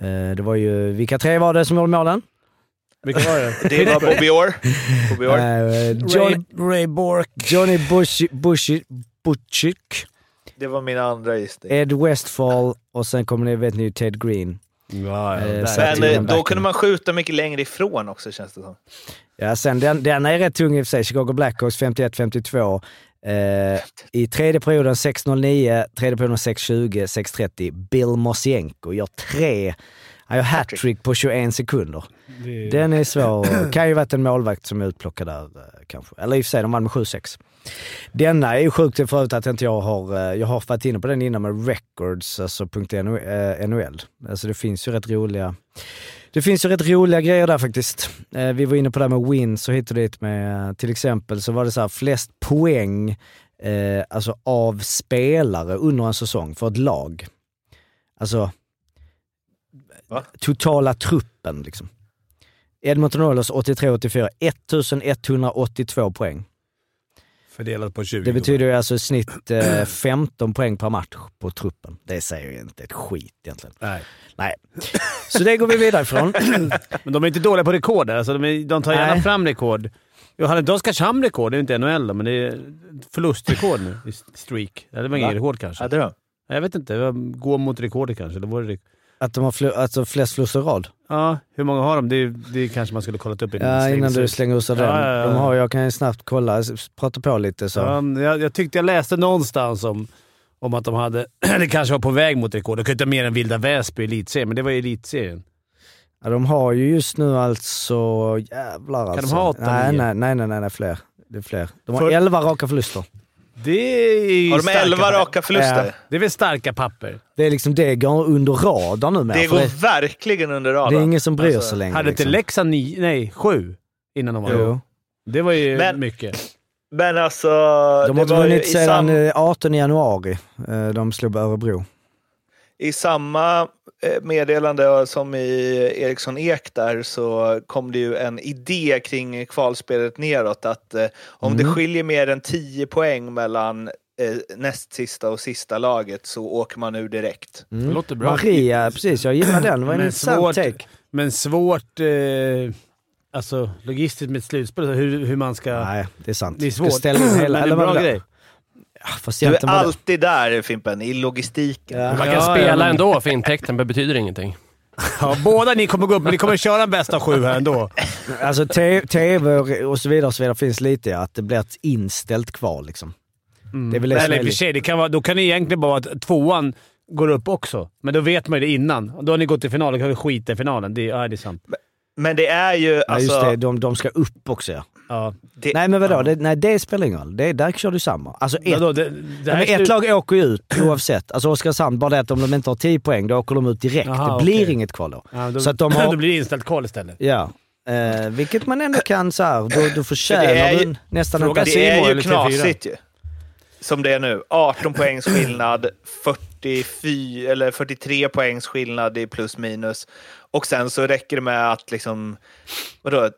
Eh, det var ju... Vilka tre var det som gjorde målen? Vilka var det? Det var Bobby Orr. Bobby Orr. Eh, John, Ray Bork. Johnny Bush, Bush, Butchick, Det var min andra gissning. Ed Westfall och sen kommer ni, vet ni Ted Green. Ja, ja, Eh, Men eh, då kunde man skjuta mycket längre ifrån också känns det som. Ja, sen den, den är rätt tung i och för sig. Chicago Blackhawks 51-52. Eh, I tredje perioden 6.09, tredje perioden 6.20, 6.30. Bill Mosienko gör tre. Han gör hattrick på 21 sekunder. Det- Den är svår. Kan ju varit en målvakt som är utplockad där eh, kanske. Eller i och för sig, de vann med 7-6. Denna är ju sjukt förut att inte jag har, eh, jag har varit inne på den innan med records, alltså .no, .nol. Alltså det finns ju rätt roliga, det finns ju rätt roliga grejer där faktiskt. Eh, vi var inne på det här med wins och hit och dit med, eh, till exempel så var det så här flest poäng eh, alltså av spelare under en säsong för ett lag. Alltså Va? totala truppen liksom. Edmonton Oilers 83-84, 1182 poäng. Fördelat på 20. Det betyder ju alltså i snitt eh, 15 poäng per match på truppen. Det säger ju inte ett skit egentligen. Nej. Nej. Så det går vi vidare ifrån. Men de är inte dåliga på rekord. Alltså de, är, de tar gärna Nej. fram rekord. Jo, hade inte Oskarshamn rekord? Det är inte NHL då, men det är förlustrekord nu i streak. Det var inget rekord kanske. Hade de? Jag vet inte. Gå mot rekordet kanske. Eller var det rek- Att de har fl- alltså flest förluster i rad. Ja, hur många har de? Det, det kanske man skulle kollat upp innan Ja, innan du slänger ur sig den. Ja, ja, ja. De har, jag kan ju snabbt kolla, prata på lite så. Ja, jag, jag tyckte jag läste någonstans om, om att de hade... det kanske var på väg mot rekord. De kunde inte ha mer än Vilda Väsby i elitserien, men det var ju elitserien. Ja, de har ju just nu alltså, jävlar de alltså. ha åtta, nej, nej, nej, nej, nej, fler. Det är fler. De har För- 11 raka förluster. Det är Har de starka 11 papper. raka förluster? Ja. Det är väl starka papper. Det är liksom, det går under radarn nu med. Det går det, verkligen under radarn. det är ingen som bryr Alltså, sig längre. Hade inte liksom. Leksand nio, nej, sju innan de var Jo. Det var ju Men- mycket. Men alltså... De det har vunnit i sedan sam- eh, 18 januari. Eh, De slog Örebro. I samma eh, meddelande som i Eriksson Ek där så kom det ju en idé kring kvalspelet neråt att eh, om Mm. det skiljer mer än 10 poäng mellan eh, näst sista och sista laget så åker man ur direkt. Mm. Det låter bra. Maria, precis. Jag gillar den. Det var en Men intressant svårt- take. Men svårt... Eh, alltså logistiskt med ett slutspel, hur, hur man ska... Nej, det är sant. Det är Ska svårt, ställa men det är en bra grej. Ja, Fast Du är alltid där Fimpen, i logistiken. Ja. Man kan Ja, spela ja, men- ändå för intäkten, men det betyder ingenting. Ja, båda ni kommer gå upp, men ni kommer köra en bästa sju här ändå. Alltså tv och så vidare, och så vidare finns lite ja, att det blir ett inställt kval liksom. Det är väl det Eller i och för sig, det kan vara, då kan det egentligen bara vara att tvåan går upp också. Men då vet man ju det innan. Och då har ni gått till final, vi skita i finalen. Det, ja, det är sant. Men det är ju... Ja, Alltså, just det, de, de ska upp också ja. Ja. det, Nej men vadå, det, nej, det spelar ingen roll. Det, där kör du samma. Alltså ett, Vadå, det, det ja, ett slut- lag åker ju ut oavsett. Alltså Oskarshamn, bara det att om de inte har 10 poäng, då åker de ut direkt. Jaha, det blir okej. inget kval då. Ja, då, Så att de har- då blir det inställt kval istället. Ja. Eh, vilket man ändå kan så här, då, då förtjänar du nästan en sig- det är ju eller TV4. knasigt ju. Som det är nu. 18 poängs skillnad, 44, eller 43 poängs skillnad i plus minus. Och sen så räcker det med att liksom, vadå,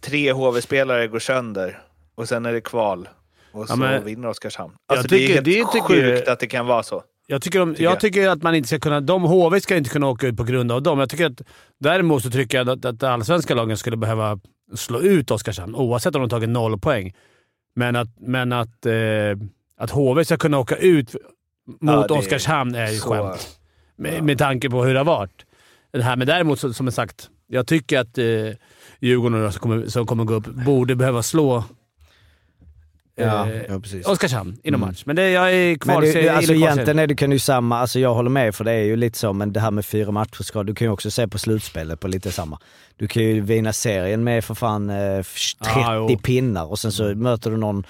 tre HV-spelare går sönder och sen är det kval. Och så Ja, men- vinner Oskarshamn. Alltså, det är tycker- helt det sjukt att det kan vara så. Jag tycker, de, Tycker jag jag. tycker att man inte ska kunna... De HV ska inte kunna åka ut på grund av dem. Jag tycker att, däremot så tycker jag att, att allsvenska lagen skulle behöva slå ut Oskarshamn, oavsett om de tagit noll poäng. Men att, men att, eh, att HV ska kunna åka ut mot är Oskarshamn är ju så- skämt. Med, med tanke på hur det har varit. Det här, men däremot, så, som jag sagt, jag tycker att eh, Djurgården som, kommer, som kommer gå upp borde behöva slå Ja, eh, ja, precis. Oskarshamn i någon match. Men det, jag är kvar. Men det, det, alltså egentligen är det kan ju samma, alltså jag håller med för det är ju lite så, men det här med fyra matcher ska, du kan ju också se på slutspelet på lite samma. Du kan ju vinna serien med för fan eh, 30 Ah, pinnar och sen så möter du någon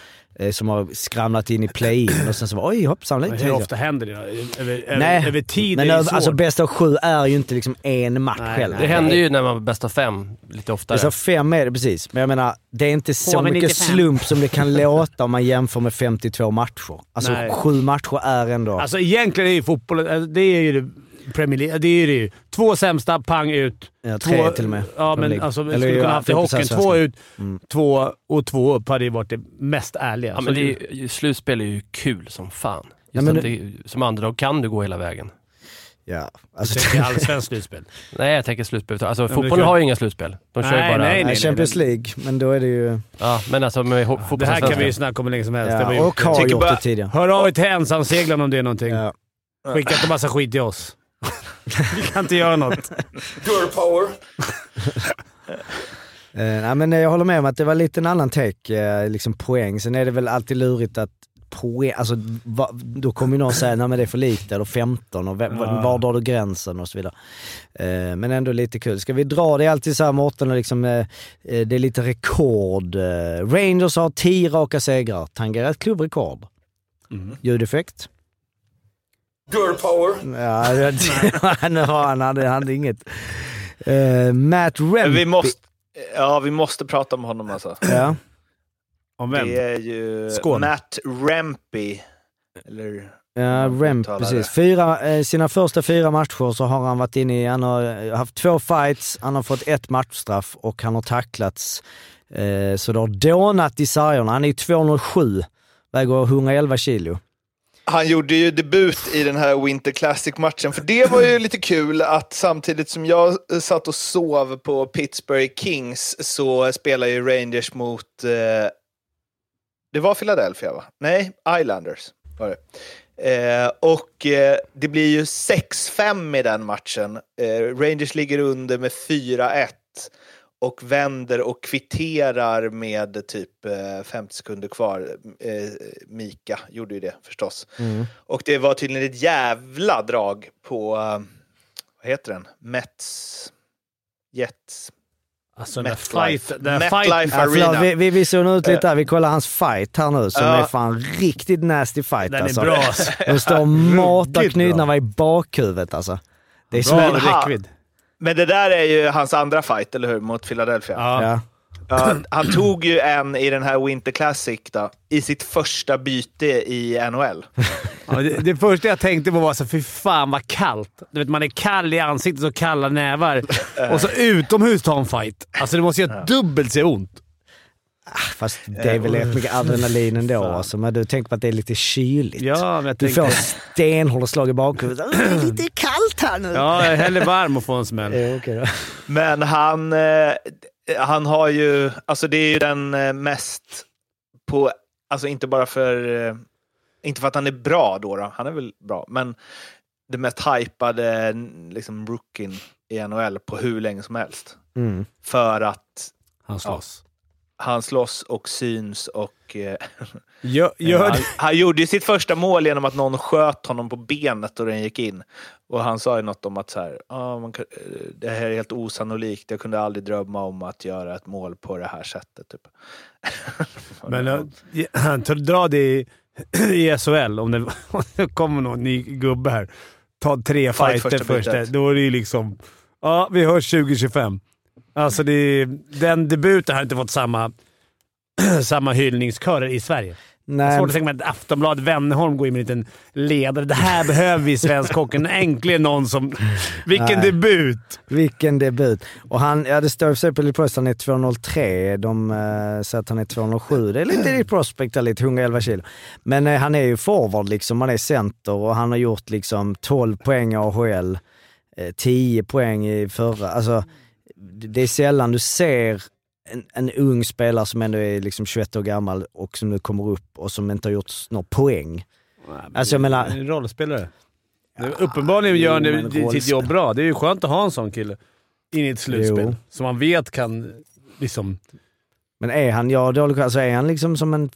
som har skramlat in i play-in och sen så bara, oj hoppsan lite. hur ofta händer det? Över, över, Nej, över tid men är det över, alltså bäst av sju är ju inte liksom en match Nej, heller. nej. Det händer ju när man var bäst av fem lite oftare. är så fem är det precis, men jag menar det är inte så mycket 95. slump som det kan låta om man jämför med 52 matcher. Alltså Nej. sju matcher är ändå... Alltså egentligen är ju fotboll, alltså, det är ju det Premier League, det är ju det ju. Två sämsta, pang ut. Ja, tre två, till och med. Ja, men alltså vi skulle ja, kunna haft i hockeyn. Två ut, Mm. två och två upp hade ju varit det mest ärliga. Ja, men det är, ju- slutspel är ju kul som fan. Ja, Just men det- som underdog kan du gå hela vägen. Ja, alltså, tänker allsvenskt slutspel. Nej, jag tänker slutspel. Alltså, men fotbollen kan- har ju inga slutspel. De kör Nej, bara... nej, nej, Champions League, men då är det ju... Ja, men alltså med ho- Det här kan vi ju snacka om hur länge som helst. Ja, och har gjort bara- det tidigare. Hör av er till ensamseglaren om det är någonting. Ja. Skicka inte massa skit till oss. vi kan inte göra något. Girl power. Eh, nej, men jag håller med om att det var lite en annan take, eh, liksom poäng. Sen är det väl alltid lurigt att poäng, alltså va, då kommer någon säga nej men det är för likt eller 15 och vem, Ja. var drar du gränsen och så vidare. Eh, men ändå lite kul. Ska vi dra det är alltid så här Mårten, och liksom, eh, eh, det är lite rekord. Eh, Rangers har 10 raka segrar, tangerar ett klubbrekord. Mm. Ljudeffekt? Girl power. Ja, det, han, han, han hade inget. Eh, Matt Rempe. vi måste, ja, vi måste prata om honom alltså. Ja. Om vem? Det är ju Skål. Matt Rempy. Eller Ja, Remp, precis. Fyra, eh, sina första fyra matcher så har han varit inne i, han har eh, haft två fights, han har fått ett matchstraff och han har tacklats. Eh, så det har dånat i sargerna. Han är ju 207, väger 111 kilo. Han gjorde ju debut i den här Winter Classic-matchen, för det var ju lite kul att samtidigt som jag satt och sov på Pittsburgh Kings så spelar ju Rangers mot... Eh, det var Philadelphia, va? Nej, Islanders var det. Eh, och eh, det blir ju 6-5 i den matchen. Eh, Rangers ligger under med 4-1 och vänder och kvitterar med typ eh, 50 sekunder kvar. Eh, Mika gjorde ju det förstås. Och det var tydligen ett jävla drag på, eh, vad heter den? Mets... Jets... Alltså den fight, den fight, Ja, förlåt, Arena. vi, vi, vi zonar ut lite här. Vi kollar hans fight här nu som Ja. är fan riktigt nasty fight den är alltså. bra alltså. De står och matar knytlarna i bakhuvudet alltså. Det är. Bra Men ha- räckvidd. Men det där är ju hans andra fight, eller hur? Mot Philadelphia. Ja. Ja. Ja, han tog ju en i den här Winter Classic då, i sitt första byte i NHL. Ja, det, det första jag tänkte på var så fy fan vad kallt. Du vet, man är kall i ansiktet och kalla nävar. Och så utomhus ta en fight. Alltså det måste göra dubbelt så ont. Fast det är väl rätt mycket adrenalin ändå alltså. Men du tänker på att det är lite kyligt. Ja, men jag Du tänkte... får stenhårda slag i bakhuvudet. "Åh, Det är lite kallt här nu. Ja, jag är hellre varm och få en smäll. Eh, okej då. Men han, eh, han har ju, alltså det är ju den eh, mest på, alltså inte bara för, eh, inte för att han är bra då, då han är väl bra, men det mest hypade liksom rookien i NHL på hur länge som helst. Mm. För att Han slåss. Han slåss och syns och eh, Gör, gör han, han gjorde ju sitt första mål genom att någon sköt honom på benet och den gick in. Och han sa ju något om att så här, ah, man eh, det här är helt osannolikt, jag kunde aldrig drömma om att göra ett mål på det här sättet. Typ. Men uh, han dra det i, i SHL, om det, om det kommer någon ny gubbe här. Ta tre Fight fighter först. bytet. Då är det ju liksom... Ja, vi hörs 2025. Alltså, det, den debuten har inte fått samma, samma hyllningskörer i Sverige. Nej, svårt att tänka mig att Aftonbladet Wennerholm går in med en liten ledare. Det här behöver vi i svensk hockey. Äntligen någon som... Vilken Nej. debut! vilken debut. Och han, ja det står i och för sig på Elite Prospect han är 203. De eh, säger att han är 207. Det är lite Elite Prospect, lite 111 kilo. Men eh, han är ju forward liksom, han är center och han har gjort liksom 12 poäng i AHL. Eh, 10 poäng i förra. Alltså, det är sällan du ser en, en ung spelare som ändå är liksom 21 år gammal och som nu kommer upp och som inte har gjort några poäng. Alltså jag menar, En rollspelare. Uppenbarligen gör han sitt jobb bra. Det är ju skönt att ha en sån kille in i ett slutspel. Jo. Som man vet kan liksom... men är han, har dålig alltså är han liksom som en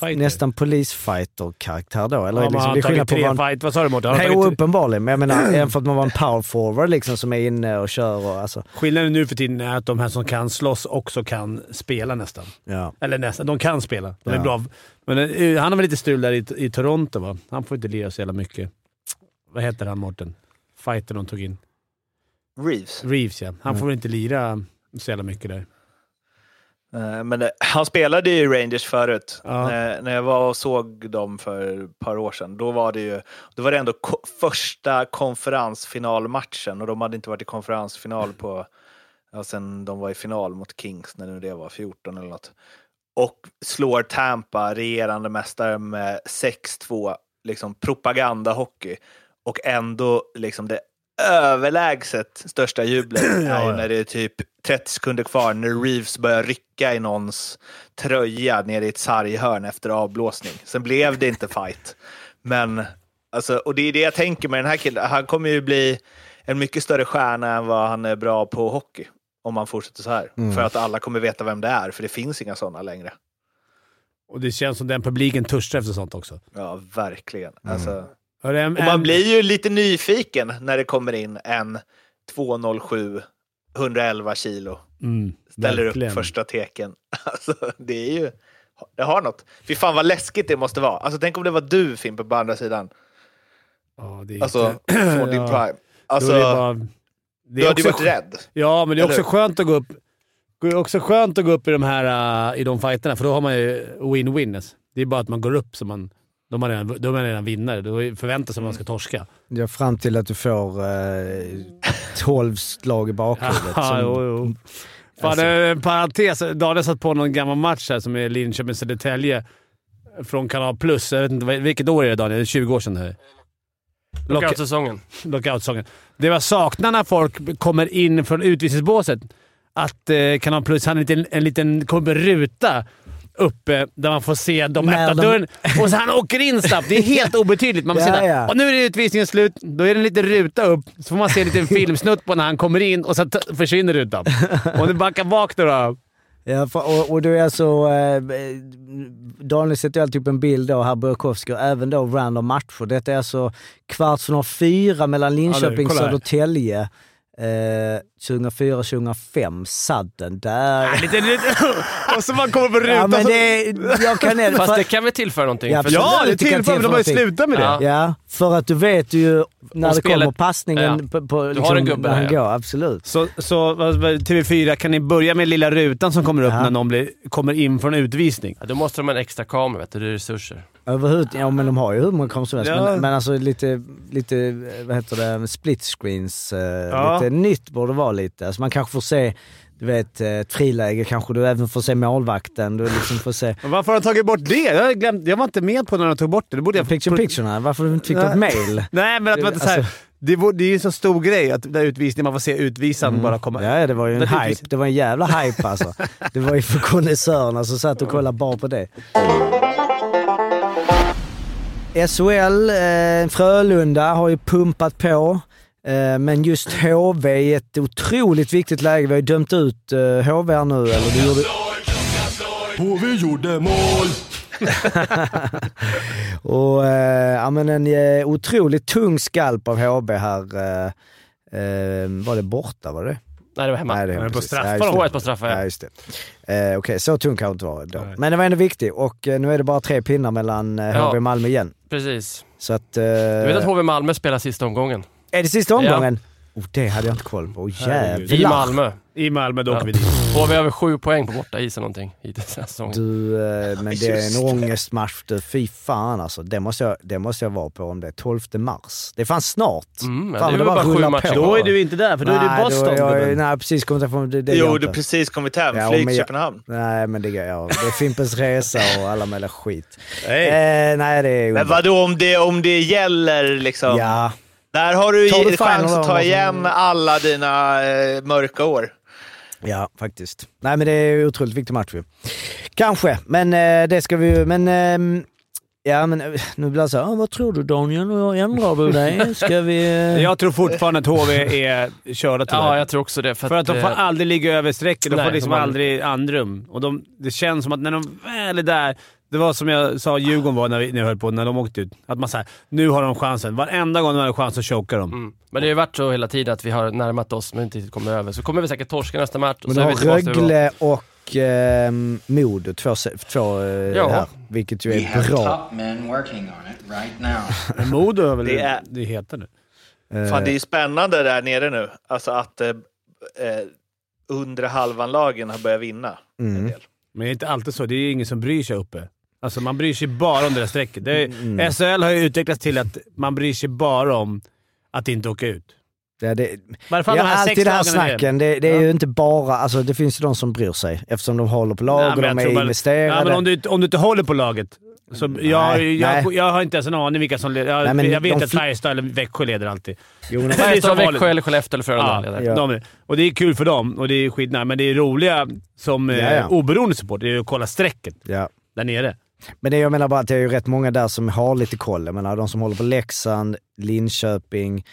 Fighter. nästan polisfighter-karaktär då? Eller Ja, liksom, det är skillnad på tre han... fight. Vad sa du Mårten? Nej, tagit- uppenbarligen. Men jag menar, även för att man var en power forward liksom som är inne och kör och alltså. Skillnaden nu för tiden är att de här som kan slåss också kan spela nästan. Ja. Eller nästan. De kan spela. De är Ja. bra. Men eh, han har väl lite strul där i, i Toronto va? Han får inte lira så jävla mycket. Vad heter han Mårten? Fighter de tog in. Reeves. Reeves ja. Han Mm. får väl inte lira så jävla mycket där. Eh, Men eh, han spelade ju i Rangers förut. Ja. När, när jag var och såg dem för ett par år sedan, då var det ju då var det ändå ko- första konferensfinalmatchen och de hade inte varit i konferensfinal på, ja, sen de var i final mot Kings, när det var 14 eller något. Och slår Tampa, regerande mästare, med 6-2, liksom propagandahockey. Och ändå liksom det överlägset största jublet är när det är typ 30 sekunder kvar när Reeves börjar rycka i någons tröja nere i ett sarghörn efter avblåsning. Sen blev det inte fight. Men, alltså, och det är det jag tänker med den här killen. Han kommer ju bli en mycket större stjärna än vad han är bra på hockey. Om han fortsätter så här. Mm. För att alla kommer veta vem det är, för det finns inga sådana längre. Och det känns som den publiken törstar efter sånt också. Ja, verkligen. Alltså, det är en, och man en- blir ju lite nyfiken när det kommer in en 207, 111 kilo. Mm, ställer verkligen. upp första teken. Alltså, det är ju... Det har något. Fy fan vad läskigt det måste vara. Alltså, tänk om det var du Fimpen på andra sidan. Ja, det är Alltså, inte- från din Ja. prime. Då Alltså, är det bara, det du är hade ju varit rädd. Ja, men det är också Eller? skönt att gå upp det är också skönt att gå upp i de här uh, i de fighterna, för då har man ju win-win. alltså. Det är bara att man går upp så man... Då är redan, då är redan vinnare. Då förväntar sig att man ska torska. Ja, fram till att du får eh, 12 slag i bakhuvudet. Ja, som- jo, jo. Fan, Alltså. eh, en parentes. Daniel satt på någon gammal match här som är Linköping-Södertälje från Kanal Plus. Jag vet inte, vilket år är det Daniel? Det är 20 år sedan. Lock- Lockout-säsongen. Lockout-säsongen. Det var saknar när folk kommer in från utvisningsbåset. Att eh, Kanal Plus hade en liten, en liten ruta uppe där man får se dem När öppna de- dörren. Och så han åker in snabbt. Det är helt obetydligt. Man får Ja, ja. Och nu är utvisningen slut. Då är det en liten ruta upp. Så får man se en liten filmsnutt på när han kommer in och så försvinner rutan. Om du backar bak då. Ja, och, och du är alltså... Eh, Daniel sätter alltid upp en bild då, här Burakovsky, och även då random matcher. Detta är alltså kvartsfinal fyra mellan Linköping och här. Södertälje. Eh, 2004-2005, sadden. Där... Lite, lite. Och så man kommer på rutan. Ja, men det, jag kan... Fast för, det kan väl tillföra någonting? Ja. Ja, det det kan tillför, men de har ju tillföra slutat med det. Ja. för att du vet ju när Om det kommer spelet- passningen Ja. på, på Du liksom, har en gubbe han där, ja. går. Absolut. Så, så vad- vad- TV4, kan ni börja med lilla rutan som kommer upp Ja. när någon blir, kommer in från utvisning? Ja, då måste de ha en extra kamera, vet du. Det är resurser. Överhuvud, ja men de har ju hur många kameror som helst. Ja. Men, men alltså lite, lite, vad heter det, split screens. Eh, Ja. Lite nytt borde vara lite. Alltså man kanske får se, du vet, eh, ett friläge kanske du även får se målvakten. Du liksom får se Men varför har de tagit bort det? Jag, glömt, jag var inte med på när de tog bort det. det borde jag picture picture varför du inte fick något mail. Nej, men att man inte så här, Alltså- det, var- det är ju en så stor grej att där utvisning, man får se utvisaren bara komma. Mm. Ja, det var ju en hype. Det var en jävla hype alltså. Det var ju för konnässörerna som satt och kollade bara på det. SHL, eh, Frölunda har ju pumpat på. Eh, men just HV i ett otroligt viktigt läge. Vi har ju dömt ut eh, HV här nu, eller det gjorde... HV gjorde mål! Och eh, ja, men en eh, otroligt tung skalp av HB här. Eh, eh, var det borta? Var det Nej, det var hemma. Nej, det Men på straffar Ja, just det. 2-1 på straffar, ja. Ja, just det. Eh, Okej, så tung kan det inte vara då. Nej. Men det var ändå viktigt och eh, nu är det bara tre pinnar mellan eh, Ja. HV och Malmö igen. Precis. Så att... Eh, Du vet att HV Malmö spelar sista omgången? är det sista omgången? Oh, det hade jag inte koll på. Oh, Herregud. I jävlar! Malmö. I Malmö, då Ja. åker vi dit. HV har över sju poäng på borta is eller någonting hittills den här säsongen. Du, eh, men det är en ångestmatch du. Fy fan alltså. Det måste, jag, det måste jag vara på om det är 12 mars. Det är fan snart. Mm, Fan, det är det bara bara sju matcher på. Då är du inte där, för då är det Boston. då jag, nej, precis. Kommit ifrån, det, det Jo, du precis kommit hem. Ja, Flyg till Köpenhamn. Nej, men det, ja, det är Fimpens Resa och alla möjliga skit. Hej. Eh, nej, det är Men vadå om det, om det gäller liksom? Ja, Där har du, chans att ta igen alla dina eh, mörka år. ja, faktiskt. Nej, men det är ju otroligt viktig match ju. Kanske, men eh, det ska vi ju... Men, ehm, ja, men eh, nu blir det så här, "Ah, vad tror du Daniel? Och Ändrar du dig? Ska vi... eh, Jag tror fortfarande att HV är körda tyvärr. Ja, jag tror också det. För, För att de får eh, aldrig ligga över strecket. De Nej, får liksom de aldrig andrum. Och de, det känns som att när de väl är där... Det var som jag sa Djurgården var när, vi, när jag höll på, när de åkte ut. Att man säger nu har de chansen. Varenda gång de har en chans så chokar de. Mm. Men det har ju varit så hela tiden att vi har närmat oss men inte riktigt kommer över. Så kommer vi säkert torska nästa match och Men så du har. Rögle och eh, Modo, två, två eh, Ja. här. Vilket ju We är have bra. top men working on it right now. Men Modo är väl Det det, är- det heter nu. Eh, Fan, det är ju spännande där nere nu. Alltså att eh, eh, undre halvan-lagen har börjat vinna en Mm. del. Men det är inte alltid så. Det är ingen som bryr sig uppe. Alltså man bryr sig bara om det där strecket. Det Mm. SHL har ju utvecklats till att man bryr sig bara om att inte åka ut. Ja, det, Varför har ja, de här alltid det här snacken. Det, det är Ja. ju inte bara... Alltså det finns ju de som bryr sig eftersom de håller på lag Nej, och de jag är bara- investerade. Ja, men om, du, om du inte håller på laget. Så jag, har ju- jag, nej. jag har inte ens en aning vilka som leder. Jag, Nej, jag vet att Färjestad eller Växjö leder alltid. Jo, Färjestad. Växjö eller Skellefteå eller Frölunda. Leder. Ja. de, och det är kul för dem och det är skitnära, men det är roliga som Ja, eh, ja. oberoende supporter är att kolla strecket ja. där nere. Men det jag menar bara att det är ju rätt många där som har lite koll. Jag menar de som håller på Leksand, Linköping.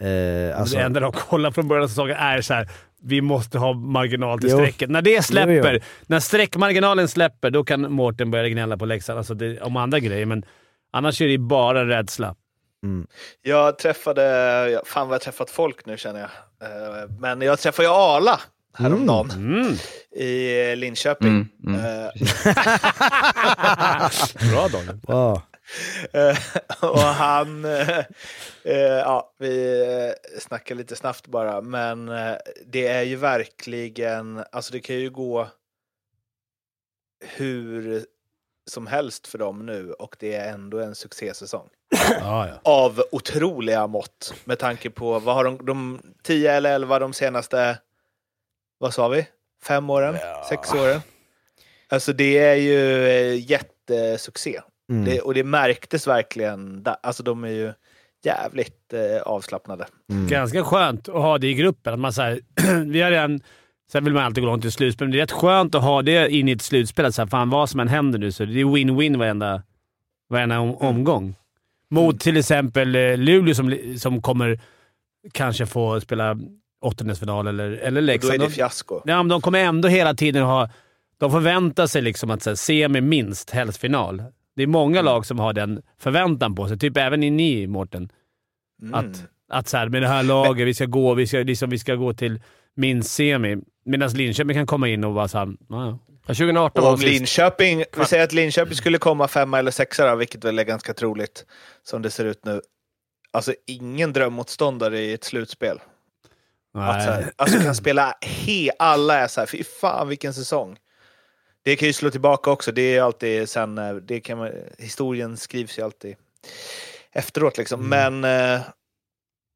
Eh, alltså, det enda de kollar från början av säsongen är så här. Vi måste ha marginal till Jo. strecket. När det släpper, Jo, när streckmarginalen släpper, då kan Mårten börja gnälla på Leksand alltså det, om andra grejer, men annars är det bara rädsla. Jag träffade, fan vad jag träffat folk nu känner jag. Eh, Men jag träffade ju Arla häromdagen Mm. i Linköping. Eh, Bra Daniel. ja. Eh, och han... eh, eh, ja, vi eh, snackar lite snabbt bara, men eh, det är ju verkligen... Alltså det kan ju gå hur som helst för dem nu och det är ändå en succésäsong. Ja, ja. Av otroliga mått med tanke på vad har de, de 10 eller 11 de senaste, vad sa vi, fem åren, sex åren? Alltså det är ju eh, jättesuccé. Mm. Det, och det märktes verkligen. Där. Alltså de är ju jävligt eh, avslappnade. Mm. Ganska skönt att ha det i gruppen. Att man så här, vi har redan, sen vill man alltid gå långt i slutspel, men det är rätt skönt att ha det in i ett slutspel. Att så här, fan, vad som än händer nu så det är win-win varenda, varenda om, omgång. Mot till exempel eh, Luleå som, som kommer kanske få spela åttondelsfinal eller, eller Och då Leksand. är det De- fiasko. Ja, men de kommer ändå hela tiden ha... De förväntar sig liksom att så här, semi minst, helst final. Det är många lag som har den förväntan på sig. Typ även ni, Mårten. Mm. Att, att så här, med det här laget, vi ska gå, vi ska, liksom, vi ska gå till minst semi. Medan Linköping kan komma in och vara såhär... Ja, Ja, 2018 var Och de sist. Linköping, vi säger att Linköping skulle komma femma eller sexa, då, vilket väl är ganska troligt som det ser ut nu. Alltså ingen drömmotståndare i ett slutspel. Att, så nej. här, alltså kan spela he, alla är så här, fy fan vilken säsong. Det kan ju slå tillbaka också, det är alltid sen, eh, det kan man, historien skrivs ju alltid efteråt liksom. Men, eh,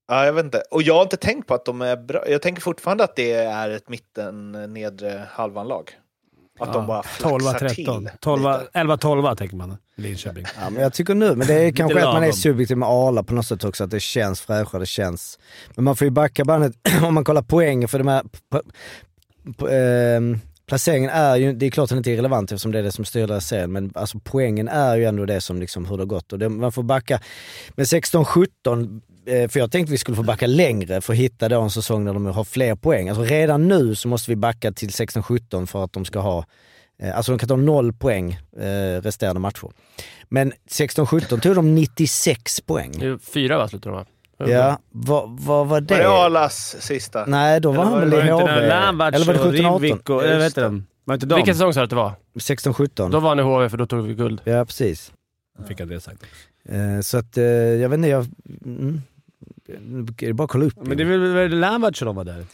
ja jag vet inte. Och jag har inte tänkt på att de är bra, jag tänker fortfarande att det är ett mitten eh, nedre halvan-lag. Att de bara flaxar 12 till. 13. 12, lite. 11 12 tänker man. Linköping. Ja, men jag tycker nu, men det är kanske att man är subjektiv med Arla på något sätt också, att det känns fräschare, det känns... Men man får ju backa bandet om man kollar poängen för de här... Ehm, placeringen är ju, det är klart den inte är irrelevant eftersom det är det som styr deras serien, men alltså poängen är ju ändå det som liksom hur det har gått. Och det, man får backa med 16-17, eh, för jag tänkte vi skulle få backa längre för att hitta då en säsong där de har fler poäng. Alltså redan nu så måste vi backa till 16-17 för att de ska ha Eh, Alltså de kan ta noll poäng eh, resterande matcher. Men 16-17 tog de 96 poäng. Det är Fyra va, slutade de va? Ja, vad, vad var det? Var det Arlas sista? Nej, då var han var väl i Var HV? Eller var det och 17-18? Rivik och... Jag vet inte. de. Var inte? Vilken säsong sa du att det var? 16-17. Då vann ni HV för då tog vi guld. Ja, precis. Fick jag det sagt. Eh, så att, eh, jag vet inte, jag... Mm, det är bara att kolla upp. Men det är väl Lamberts som var där?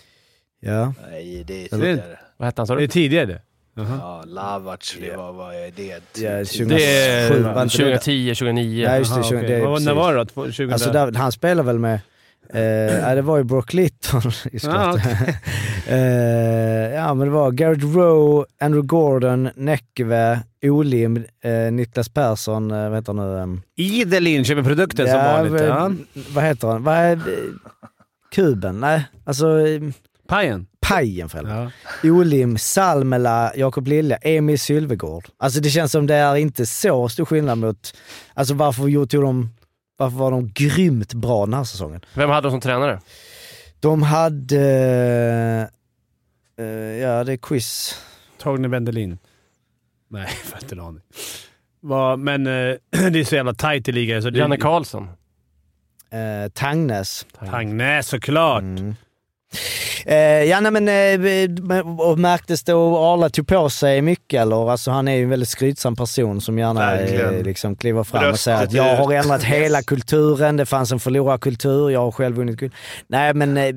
Ja. Nej, det är tidigare. Vad hette han sa Är det du? tidigare? Ja, Lavac, det var, vad är det? Ja, 2007 Det är- var inte det? 2010, 2009. Ja, just det. Jaha, 20, okej. det är. När var det då? 2000? Alltså där, han spelar väl med, eh, ja, det var ju Brock Litton i skott. eh, ja men det var Garrett Rowe, Andrew Gordon, Näckve, Olim, eh, Niklas Persson, eh, vad heter han nu? ehm, I den Linköping-produkten som vanligt. v- Ja. Vad heter han? Vad är, kuben? Nej, alltså eh, Pajen. pajen för. Ja. Olim, Salmela, Jakob Lilja, Emil Sylvegård. Alltså det känns som det är inte så stor skillnad mot, alltså varför gjorde- tog de, varför var de grymt bra den här säsongen? Vem hade de som tränare? De hade, eh, ja det är quiz. Torgny Wendelin. Nej, jag har inte en aning. Vad- Men eh, det är så jävla tajt i ligan. Så det, Janne Karlsson. Eh, Tangnäs. Tangnäs såklart. Mm. Eh, ja nej, men eh, och märktes det och Arla tog på sig mycket eller? Alltså han är ju en väldigt skrytsam person som gärna eh, liksom kliver fram och Bröstet säger att jag har ändrat hela kulturen, det fanns en förlorarkultur, jag har själv vunnit guld. Nej men eh,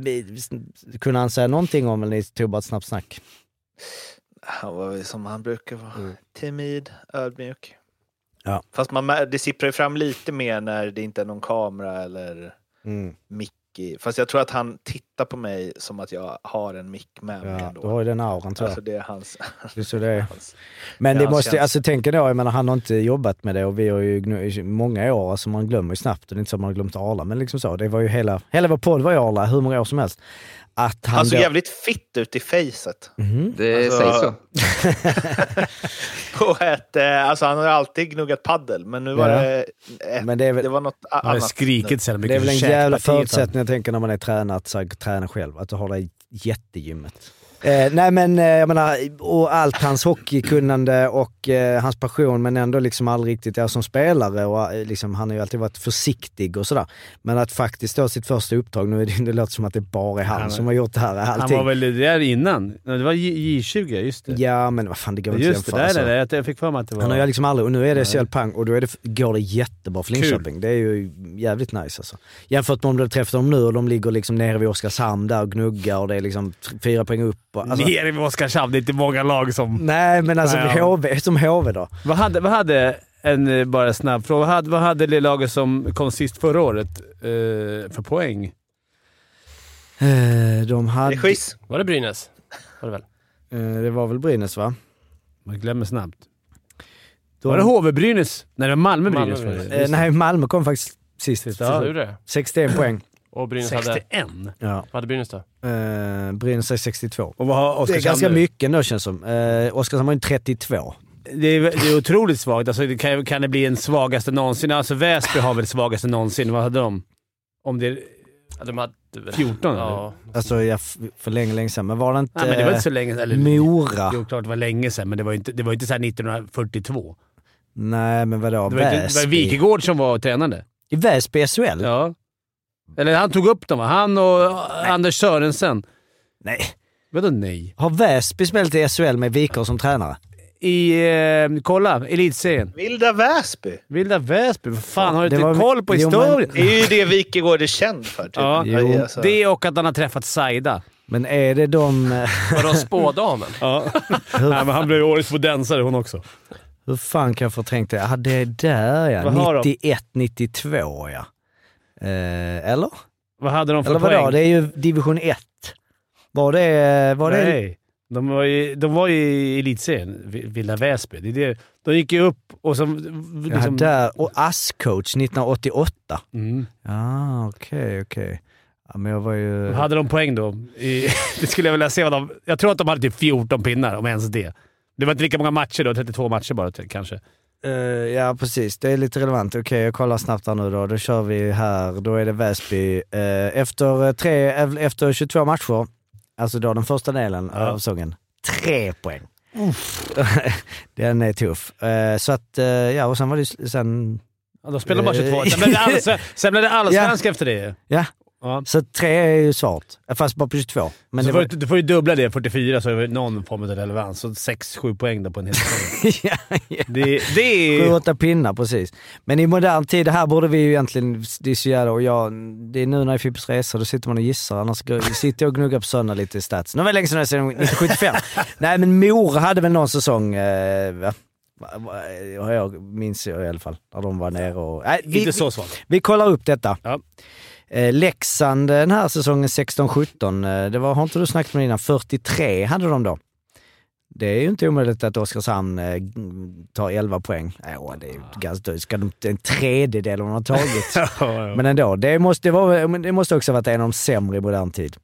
kunde han säga någonting om eller ni tog bara ett snabbt snack? Han var väl som han brukar vara. Timid, ödmjuk. Ja. Fast man, det sipprar ju fram lite mer när det inte är någon kamera eller mick i. Fast jag tror att han tittar på mig som att jag har en mick med mig Ja, ändå. du har ju den auran tror jag. Alltså det är hans... Det är så det är. hans Men det han måste, känns- alltså tänk då, jag menar han har inte jobbat med det och vi har ju många år, alltså man glömmer ju snabbt och det är inte så att man har glömt Arla, men liksom så. Det var ju hela, hela vår podd var ju Arla hur många år som helst. Att han han såg då, jävligt fitt ut i facet. Det Alltså- sägs så. På ett, eh, alltså han har alltid gnuggat paddel, men nu var Ja. det... eh, Men det är väl- det var något a- Han har annat. skrikit så jävla det är mycket. väl en jävla käkpartiet, förutsättning jag tänker när man är tränare, att så här, träna själv, att du har det jättegymmet. Eh, nej men eh, jag menar, och allt hans hockeykunnande och eh, hans passion men ändå liksom aldrig riktigt är som spelare och eh, liksom, han har ju alltid varit försiktig och sådär. Men att faktiskt då sitt första uppdrag, nu är det, det låter som att det bara är han, Han- som har gjort det här Han allting. var väl där innan? Det var J- J20, just det. Ja men vad fan det går inte just det, att där jämföra. är alltså. det. Jag fick för mig att det var... Han har ju liksom aldrig, och nu är det. SHL pang och då är det, går det jättebra för Kul. Linköping. Det är ju jävligt nice alltså. Jämfört med om du hade träffat dem nu och de ligger liksom nere vid Oskarshamn där och gnuggar och det är liksom fyra poäng upp. Och, alltså, Nere vid Oskarshamn, det är inte många lag som... nej men alltså Nej, ja. HV, som HV då. Vad hade, vad hade en eh, bara snabb fråga. Vad hade, vad hade det laget som kom sist förra året eh, för poäng? Eh, de Det hade, är quiz. Var det Brynäs? Var det väl? eh, det var väl Brynäs va? Man glömmer snabbt. De, Var det HV-Brynäs? Nej, det var Malmö-Brynäs. Malmö eh, nej, Malmö kom faktiskt sist. Ja. Ja. det? 61 poäng. Och Brynäs hade... 61? Ja. Vad hade Brynäs då? Eh, Brynäs är 62. Och vad har Det är Oskarshamn ganska nu? mycket ändå känns som. Eh, Oskarshamn har ju 32. Det är, det är otroligt svagt. Alltså, det kan, kan det bli en svagaste någonsin? Alltså Väsby har väl svagaste någonsin. Vad hade de? Om det är Ja, de hade väl... 14 Ja. Alltså jag, för länge, länge sedan. Men var det inte Nej, men det var inte så länge Eller, Mora? Jo, klart det var länge sedan, men det var inte, det var inte så här 1942. Nej, men vadå? Det var, inte, det var Väsby? Wikegård som var tränande. I Väsby SHL? Ja. Eller han tog upp dem va? Han och Anders Sörensen. Nej. Vadå nej? Har Väsby spelat i SHL med Wikor som tränare? I... Eh, kolla, Elitserien. Vilda Väsby. Vilda Väsby. Vad fan, har du Det inte var- koll på Jo, men- historien? Det är ju det Wikegård är känd för. Typ. Ja, Jo. Alltså, Det och att han har träffat Saida. Men är det de... eh, Vadå spådamen? Ja. Nej, men han blev ju årets bodensare hon också. Hur fan kan jag förträngt det? Ja, det är där ja. Vad har de? 91, 92 ja. Eh, eller? Vad hade de för Eller vadå? poäng? Det är ju division 1. Var det... Var det Nej. De var, ju, de var ju i elitserien, Vi- Vilda Väsby. Det är det. De gick ju upp och så... ja, Liksom, där. Och ASS-coach 1988. mm. Ja, okej, okej. Ja, men jag var ju... Hade de poäng då? I, det skulle jag vilja se. Vad de, jag tror att de hade typ 14 pinnar, om ens det. Det var inte lika många matcher då. 32 matcher bara kanske. Eh, ja, precis. Det är lite relevant. Okej, jag kollar snabbt här nu då. Då kör vi här. Då är det Väsby. Eh, efter, eh, tre, efter 22 matcher, alltså då den första delen Ja. av säsongen, tre poäng. Den är tuff. Eh, Så att, ja och sen var det sen... Ja, de bara 22. Sen blev det allsven- sen blev det allsvenska efter det. Ja, Ja. så tre är ju svårt. Fast bara på 22. Men Så det var, du, du får ju dubbla det, 44, så är det någon form av relevans. Så 6-7 poäng då på en hel säsong. ja, ja. Det, det Sju, är... åtta pinnar, precis. Men i modern tid, det här borde vi ju egentligen, det är så jävla, och jag, det är nu när det är Fippes Resa, då sitter man och gissar, annars sitter jag och gnuggar på sönder lite i stats. Nu var det länge sedan jag sedan 1975. Nej men Mora hade väl någon säsong, eh, jag minns jag i alla fall, när de var nere och... Nej, vi, Inte så svagt. vi kollar upp detta. Ja. Eh, Leksand den här säsongen 16-17, eh, det var, har inte du snackat med innan, 43 hade de då. Det är ju inte omöjligt att Oskarshamn eh, tar 11 poäng. Ja, det är ju ganska dyrt. Ska de en tredjedel de har tagit? Ja, ja. Men ändå, det måste, vara, men det måste också varit en av de sämre i modern tid.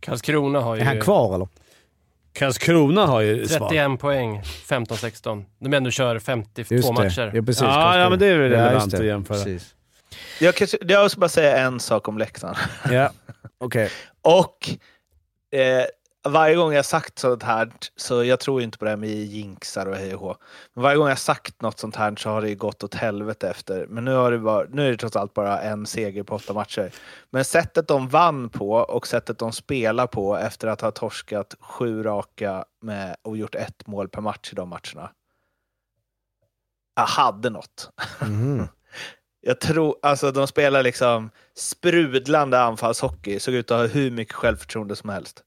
Karlskrona har ju Är han kvar eller? Karlskrona har ju svagt. 31 poäng, 15-16. De ändå kör 52 matcher. Ja, precis, Ja, ja, men det är väl Ja, relevant det. att jämföra. Precis. Jag, kanske, jag ska bara säga en sak om Leksand. Ja. Okej. Och eh, varje gång jag sagt sånt här, så jag tror inte på det här med jinxar och hej och hå. Men varje gång jag sagt något sånt här så har det gått åt helvete efter. Men nu, har det bara, nu är det trots allt bara en seger på åtta matcher. Men sättet de vann på och sättet de spelar på efter att ha torskat sju raka med, och gjort ett mål per match i de matcherna. Jag hade något. Mhm. Jag tror, alltså de spelar liksom sprudlande anfallshockey, såg ut att ha hur mycket självförtroende som helst.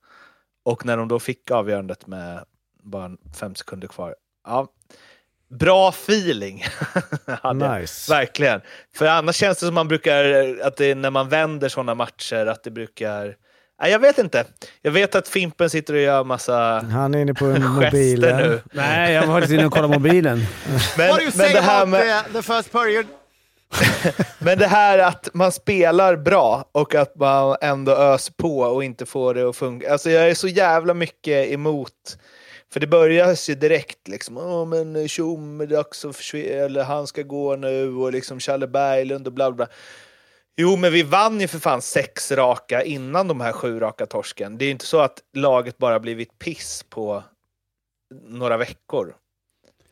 Och när de då fick avgörandet med bara fem sekunder kvar. Ja, bra feeling. Nice. Verkligen. För annars känns det som man brukar, att det är när man vänder sådana matcher, att det brukar... Nej, jag vet inte. Jag vet att Fimpen sitter och gör massa Han är inne på en mobil. gester nu. Nej, jag var lite inne och kollade mobilen. Men, men det här med... the, the first period? Men det här att man spelar bra och att man ändå öser på och inte får det att funka. Alltså jag är så jävla mycket emot. För det börjar ju direkt liksom, åh men tjom, det är dags att försvinna, eller han ska gå nu och liksom Challe Berglund och bla bla. Jo, men vi vann ju för fan sex raka innan de här sju raka torsken. Det är ju inte så att laget bara blivit piss på några veckor.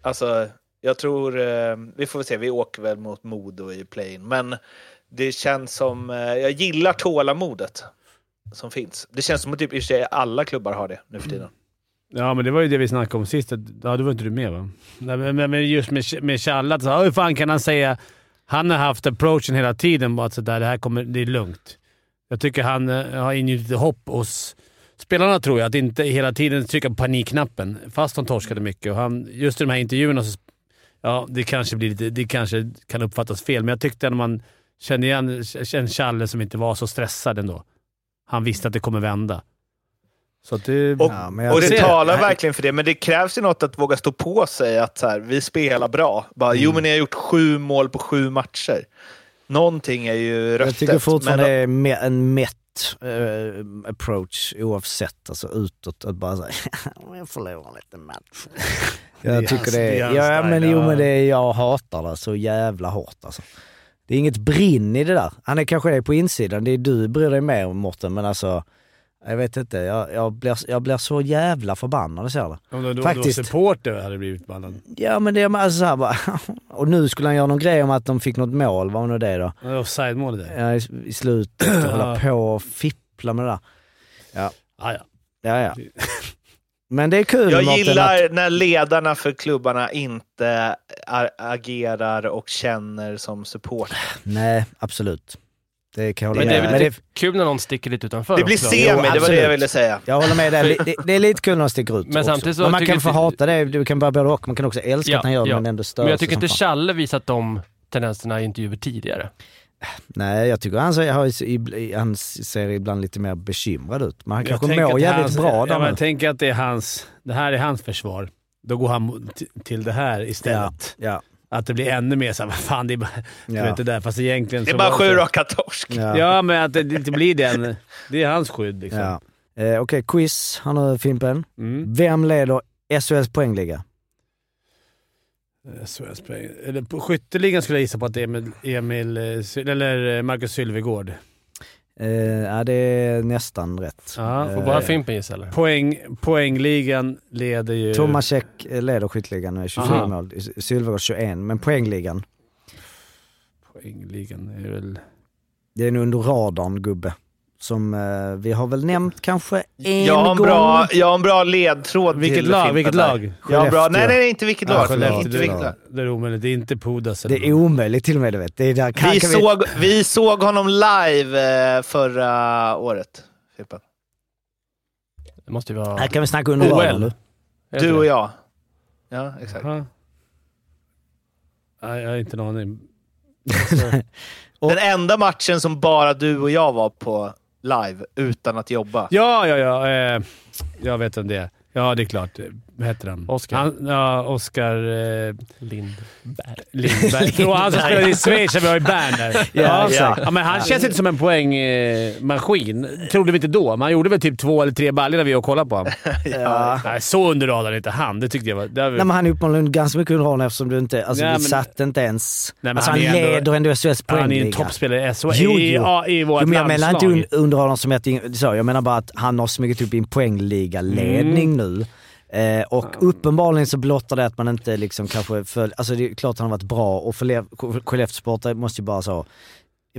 Alltså, jag tror, eh, vi får väl se, vi åker väl mot Modo i playin. Men det känns som, eh, jag gillar tålamodet som finns. Det känns som att typ i och för sig alla klubbar har det nu för tiden. Ja, men det var ju det vi snackade om sist. Ja, då var inte du med va? Nej, men, men- just med, med Challe, så, hur fan kan han säga... Han har haft approachen hela tiden bara att sådär, det här kommer, det är lugnt. Jag tycker han eh, har ingjutit hopp hos spelarna, tror jag. Att inte hela tiden trycka på panikknappen, fast de torskade mycket. Och han, just i de här intervjuerna så... Ja, det kanske, blir lite, det kanske kan uppfattas fel, men jag tyckte när man kände igen en Challe som inte var så stressad ändå. Han visste att det kommer vända. Så att det... Och, Ja, men jag och det ser- talar verkligen för det, men det krävs ju något att våga stå på sig att så här, vi spelar bra. Bara, Jo, men ni har gjort sju mål på sju matcher. Någonting är ju röstet. Jag tycker fortfarande men- det är en mätt eh, approach oavsett, alltså utåt. Att bara säga jag förlorar lite match. Jag tycker det är ja, men jo men det är, jag hatar det så jävla hårt alltså. Det är inget brinn i det där. Han är kanske det på insidan, det är du bryr dig mer om Mårten, men alltså jag vet inte, jag, jag, blir, jag blir så jävla förbannad när jag ser det. Om du, Faktiskt. du var supporter hade blivit bannad. Ja men det är alltså så här bara, och nu skulle han göra någon grej om att de fick något mål, vad var nu det då? Det offside-mål där. Ja, i, i slutet, och hålla på och fippla med det där. Ah, ja. Ja, ja. Men det är kul Jag gillar att, när ledarna för klubbarna inte agerar och känner som support. Nej, absolut. Det kan jag hålla Men det är med väl Men lite kul när någon sticker lite utanför Det blir också. semi, Jo, det var det jag ville säga. Jag håller med dig. Det, det är lite kul när han sticker ut Men också. samtidigt så Men man kan få hata det, du kan bara både och. Man kan också älska Ja, att han gör det ja. men ändå störa Men jag tycker inte. Challe visat de tendenserna i intervjuer tidigare. Nej, jag tycker han ser, han ser ibland lite mer bekymrad ut. Men han kanske mår jävligt hans- bra ja, där. Jag tänker att det är hans, det här är hans försvar. Då går han till det här Ja, istället. ja, Att det blir ännu mer såhär, vad fan det är bara... Ja. vet det där, fast egentligen Det är bara sju raka torsk. ja. Ja, men att det inte blir den. Det är hans skydd liksom. ja. Eh, Okej, quiz. Han har Fimpen. Mm. Vem leder SHLs poängliga? SHLs poäng. Eller på skytteligan skulle jag gissa på att det är Emil, Emil eh, eller eh, Marcus Sylvegård. Eh, ja, det är nästan rätt. Ja, Eh, Får bara Fimpen gissa eller? Poäng, poängligan leder ju... Tomasek leder skytteligan med 24 Aha. mål, Sylvegård 21, men poängligan, Poängligan är väl... det är en under radarn gubbe. Som eh, vi har väl nämnt kanske en Jag har en gång. bra, jag har en bra ledtråd Vilket till lag? Vilket där. lag? Jag har bra, nej, nej, nej, inte vilket Ja, lag. Skellefteå, inte det, vilket är, lag. det är omöjligt. Det är inte Pudas. Det är omöjligt till och med, du vet. Det är där, kan, Vi kan såg, vi såg honom live eh, förra året, Fimpen. Det måste ju vara... Här kan vi snacka under OL. Du och jag. Ja, exakt. Jaha. Nej, jag har inte en aning. Den enda matchen som bara du och jag var på live utan att jobba. Ja, ja, ja. Eh, jag vet om det är. Ja, det är klart. Vad heter han? Oscar. Han, ja, Oskar eh, Lindberg. Lindberg. Jo, han som spelade i Schweiz vi var i Bern där. Ja, ja. ja, men han känns inte som en poängmaskin. Trodde vi inte då, men han gjorde väl typ två eller tre baljor när vi var och kollade på honom. Ja. Nej, så under radarn inte han. Det tyckte jag var... Det var Nej, men han är uppenbarligen ganska mycket under radarn eftersom du inte... Alltså Nej, vi men- satt inte ens... Nej, men alltså han leder ändå SHLs han är ju en poängliga. toppspelare i SHL. Jo, I, jo. ja, i vårt Jo, men jag menar inte un- under radarn som det- så, jag menar bara att han har smugit upp i en poängligaledning Mm. nu. Eh, och uppenbarligen så blottar det att man inte liksom kanske följer, alltså det är klart att han har varit bra och för Le- Skellefteå måste ju bara så,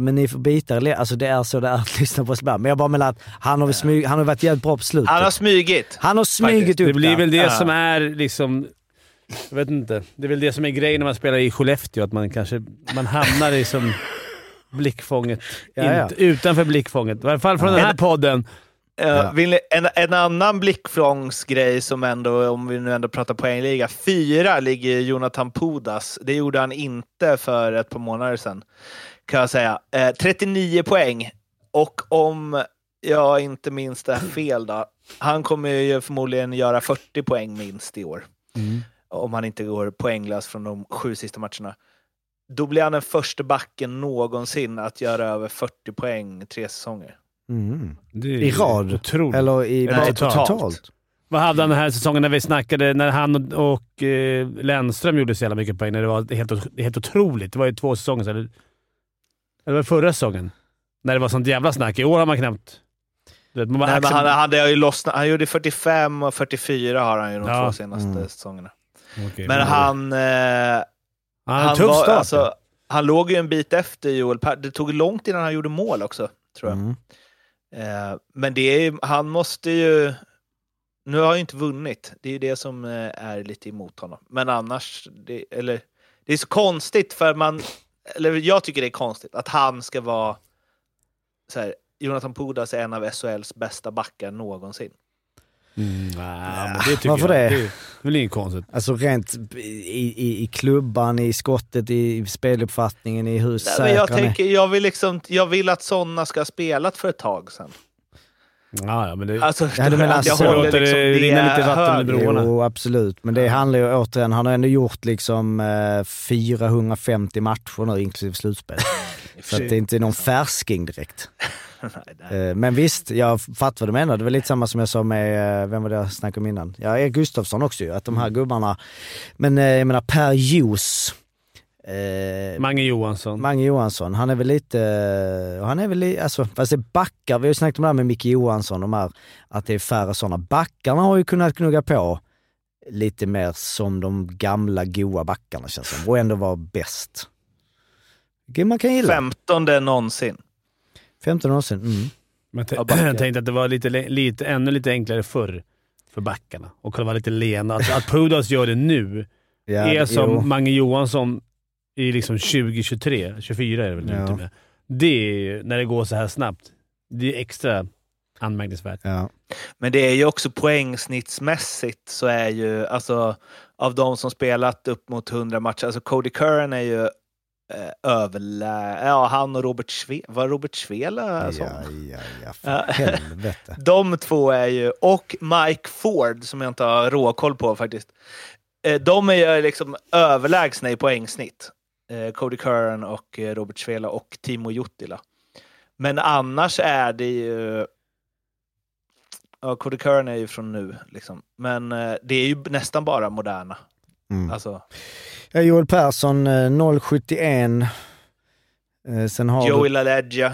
men ni får bita er, alltså det är så det är att lyssna på ibland. Men jag bara menar att han har, smyg, han har varit jävligt bra på slutet. Han har smygit. Han har smugit upp Det blir väl det Ja. som är liksom... Jag vet inte. Det är väl det som är grejen när man spelar i Skellefteå, att man kanske man hamnar i som blickfånget. Ja, ja. Inte, utanför blickfånget. I alla fall från den här podden. Uh, Ja. ni, en, en annan blickfångsgrej som ändå, om vi nu ändå pratar poängliga, fyra ligger Jonathan Pudas. Det gjorde han inte för ett par månader sedan, kan jag säga. Eh, 39 poäng. Och om jag inte minns det här fel då, han kommer ju förmodligen göra 40 poäng minst i år. Om han inte går poänglös från de sju sista matcherna. Då blir han den första backen någonsin att göra över 40 poäng tre säsonger. Mm. Det är I rad? Otroligt. Eller i Nej, totalt. totalt. Vad hade han den här säsongen när vi snackade, när han och, och eh, Lennström gjorde så jävla mycket poäng? När det var helt, helt otroligt. Det var ju två säsonger sedan. Eller, eller var det förra säsongen? När det var sånt jävla snack. I år har man knappt... Vet, man Nej, men accept- han, han, det har ju lossnat. han gjorde 45 och 44 har han ju de Ja. två senaste Mm. säsongerna. Okej, Men han, eh, han han, tuff var, start. alltså, han låg ju en bit efter Joel Per. Det tog långt innan han gjorde mål också, tror jag. Mm. Eh, men det är, han måste ju... Nu har han ju inte vunnit. Det är ju det som eh, är lite emot honom. Men annars, det, eller, det är så konstigt för man... Eller jag tycker det är konstigt att han ska vara... Så här, Jonathan Pudas är en av SHLs bästa backar någonsin. Mm, nej, men det tycker varför jag. det? Det är väl inget konstigt. Alltså rent i, i, i klubban, i skottet, i speluppfattningen, i hur men jag, tänker, jag, vill liksom, jag vill att sådana ska ha spelat för ett tag sedan. Ja, ja, men det, Alltså, Ja, du menar att jag alltså- håller Låter det liksom rinna lite vatten under broarna? Jo, absolut. Men det handlar ju återigen, han har ändå gjort liksom eh, 450 matcher nu inklusive slutspel. Så att det är inte någon färsking direkt. Eh, Men visst, jag fattar vad du menar. Det var lite samma som jag sa med, eh, vem var det jag snackade om innan? Ja, Erik Gustafsson också ju. Att de här gubbarna, men eh, jag menar Per Ljus, eh, Mange Johansson. Mange Johansson, han är väl lite, han är väl lite, alltså fast det är backar, vi har ju snackat om det här med Micke Johansson, de här, att det är färre sådana. Backarna har ju kunnat knugga på lite mer som de gamla goa backarna känns som, och ändå vara bäst. Man kan gilla. Femtonde någonsin. 15 år sedan, mm. Men Ja, jag tänkte att det var lite, lite, ännu lite enklare förr för backarna och kunna vara lite lena. Att, att Pudas gör det nu Ja, är jo. som Mange Johansson i liksom 2023, 24 är det väl nu Ja. med. Det är, när det går så här snabbt, det är extra anmärkningsvärt. Ja. Men det är ju också poängsnittsmässigt så är ju, alltså av de som spelat upp mot 100 matcher, alltså Cody Curran är ju eh, överlä... Ja, han och Robert Sve... Var Robert Svela sån? Ja, ja, ja, för helvete. De två är ju, och Mike Ford som jag inte har råkoll på faktiskt. Eh, De är ju liksom överlägsna i poängsnitt. Eh, Cody Curran och eh, Robert Svela och Timo Juttila. Men annars är det ju... Ja, Cody Curran är ju från nu, liksom. men eh, det är ju nästan bara moderna. Mm. Alltså, Ja, Joel Persson, eh, 071. Eh, Sen har Joey du... LaLeggia.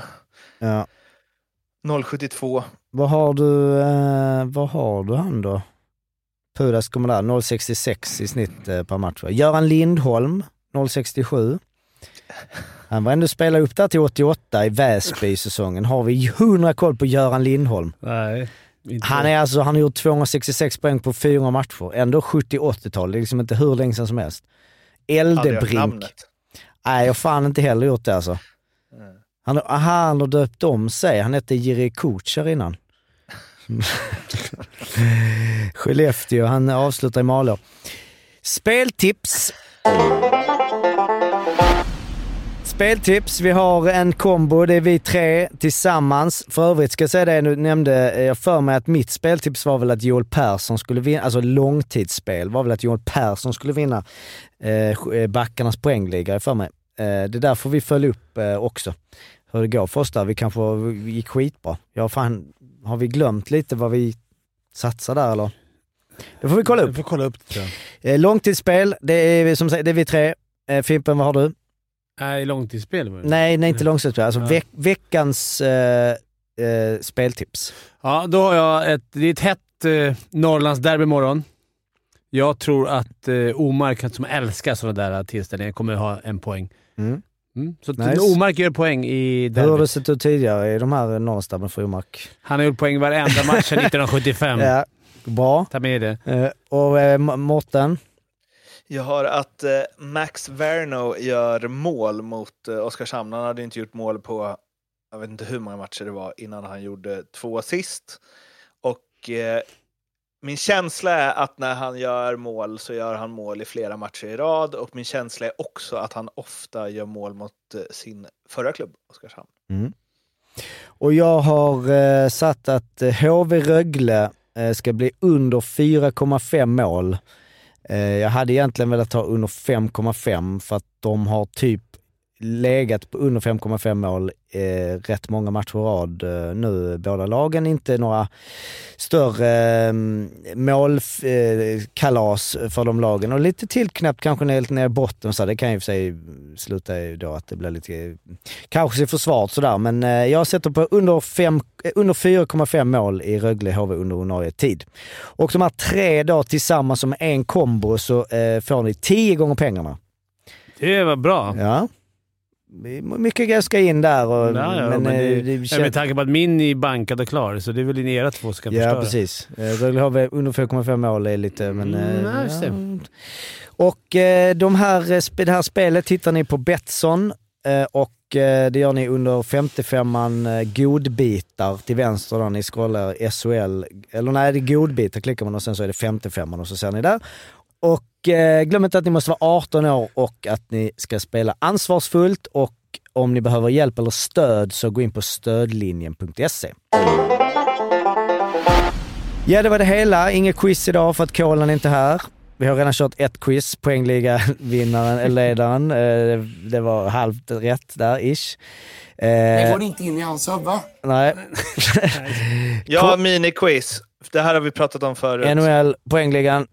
Ja. 072. Vad har du, eh, vad har du han då? Pudas kommer där, 0,66 i snitt eh, per match. Göran Lindholm, 0,67. Han var ändå spela upp där till 88 i Väsby-säsongen. Har vi 100 koll på Göran Lindholm? Nej. Inte. Han, är alltså, han har gjort 266 poäng på fyra matcher. Ändå 70-80-tal. Det är liksom inte hur länge sedan som helst. Eldebrink. Nej, jag har fan inte heller gjort det alltså. Han, aha, han har döpt om sig. Han hette Jiri Kucher innan. Skellefteå, han avslutar i Malå. Speltips. Speltips, vi har en kombo, det är vi tre tillsammans. För övrigt ska jag säga det, nu nämnde jag för mig att mitt speltips var väl att Joel Persson skulle vinna, alltså långtidsspel var väl att Joel Persson skulle vinna eh, backarnas poängliga för mig. Eh, det där får vi följa upp eh, också, hur det går för oss där. Vi kanske gick skitbra. Ja, fan, har vi glömt lite vad vi satsar där eller? Det får vi kolla upp. får kolla upp det tror jag. Eh, långtidsspel, det är, vi- som sagt, det är vi tre. Eh, Fimpen, vad har du? Nej, långtidsspel. var det. Nej, nej inte långtidsspel. Alltså Ja. veck, veckans eh, eh, speltips. Ja, då har jag ett, det är ett hett eh, Norrlandsderby imorgon. Jag tror att eh, Omark, som älskar sådana där tillställningar, kommer ha en poäng. Mm. Mm. Så Nice. Omark gör poäng i Hur har det derbyt. sett ut tidigare i de här Norrlandsderbyna för Omark? Han har gjort poäng varenda match sedan 1975. Ja, bra. Ta med det. Eh, och eh, Mårten? Jag har att eh, Max Verno gör mål mot eh, Oskarshamn. Han hade inte gjort mål på, jag vet inte hur många matcher det var innan han gjorde två assist. Och eh, min känsla är att när han gör mål så gör han mål i flera matcher i rad. Och min känsla är också att han ofta gör mål mot eh, sin förra klubb, Oskarshamn. Mm. Och jag har eh, satt att eh, HV Rögle eh, ska bli under 4,5 mål. Eh, jag hade egentligen velat ha under 5,5 för att de har typ legat på under 5,5 mål eh, rätt många matcher i rad eh, nu, båda lagen. Inte några större eh, målkalas eh, för de lagen och lite tillknäppt kanske ner, ner i botten så det kan ju för sig sluta då att det blir lite kanske försvaret sådär men eh, jag sätter på under, fem- eh, under 4,5 mål i Rögle HV under ordinarie tid. Och de här tre då tillsammans som en kombo så eh, får ni 10 gånger pengarna. Det var bra. Ja. Det Mycket grejer ska in där och, Ja, ja, men, eh, det, det ja, känns- med tanke på att min är bankad och klar, så det är väl era två som Ja, förstöra. precis. Eh, Rögle HV under 4,5 mål är lite, men... Mm, eh, ja, det. ja. Och eh, de här, eh, det här spelet hittar ni på Betsson eh, och eh, det gör ni under 55an eh, godbitar till vänster då ni scrollar SHL. Eller nej, det är godbitar klickar man och sen så är det 55an och så ser ni där. Och eh, glöm inte att ni måste vara 18 år och att ni ska spela ansvarsfullt och om ni behöver hjälp eller stöd så gå in på stödlinjen.se. Ja, det var det hela. Inget quiz idag för att Kolan är inte här. Vi har redan kört ett quiz, poängliga-vinnaren, ledaren. Eh, Det var halvt rätt där, ish. Det Eh, går inte in i hans huvud. nej. Jag har miniquiz. Det här har vi pratat om förut. NHL, poängligan.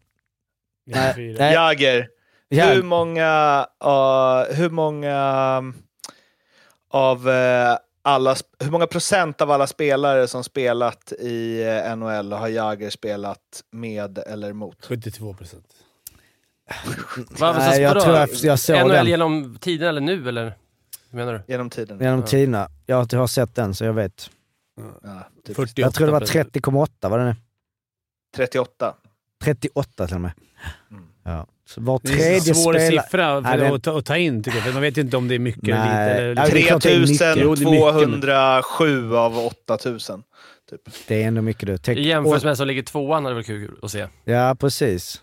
Nej. Jager. Ja, Hur många, uh, hur många um, av eh, alla, hur många procent av alla spelare som spelat i eh, NHL har Jager spelat med eller mot? 72 procent. Nej, jag tror jag, jag såg NHL den genom tiden eller nu, eller? Menar du? Genom tiden? genom Ja. tiderna. Jag har sett den så jag vet. Ja, typ 48 Jag tror det var procent. 30,8 var det nu? 38. 38 till och med. Ja. Så var Det är tredje en svår spelare... siffra Nej, för den- att, ta, att ta in, tycker jag. För man vet ju inte om det är mycket eller Nej. lite. Eller, är mycket, 3207 av 8000. Typ. Det är ändå mycket du. Tänk- I jämförelse med den som ligger tvåan hade det varit kul att se. Ja, precis.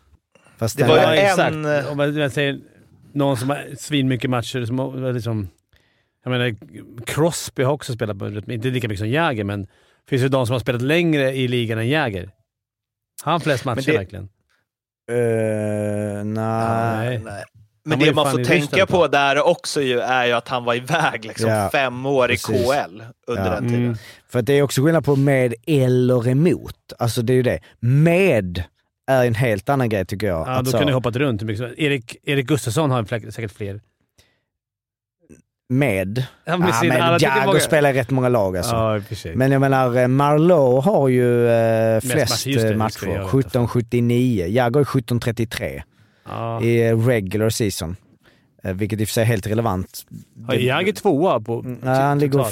Fast Det var ju en- exakt. Om man, säger någon som har svin mycket matcher, som har liksom... Jag menar, Crosby har också spelat, inte lika mycket som Jäger, men det finns ju de som har spelat längre i ligan än Jäger. Har han flest matcher det- verkligen? Eh, nej. Nej. Men det man får tänka på där också ju är ju att han var iväg liksom Ja, fem år precis. i KL under Ja. den tiden. Mm. För att det är också skillnad på med eller emot. Alltså det är ju det. Med är en helt annan grej tycker jag. Ja, då så- kan du hoppat runt hur mycket som Erik, Erik Gustafsson har säkert fler. Med. Ja, med sin- men alla tycker Jagr många- spelar rätt många lag alltså. Ja. Men jag menar, eh, Marlowe har ju eh, flest matcher, eh, matcher. göra. 1779. Jagr är 1733 ja. i eh, regular season. Vilket i och för sig är helt relevant. Har Jagr tvåa på... Nej, han ligger,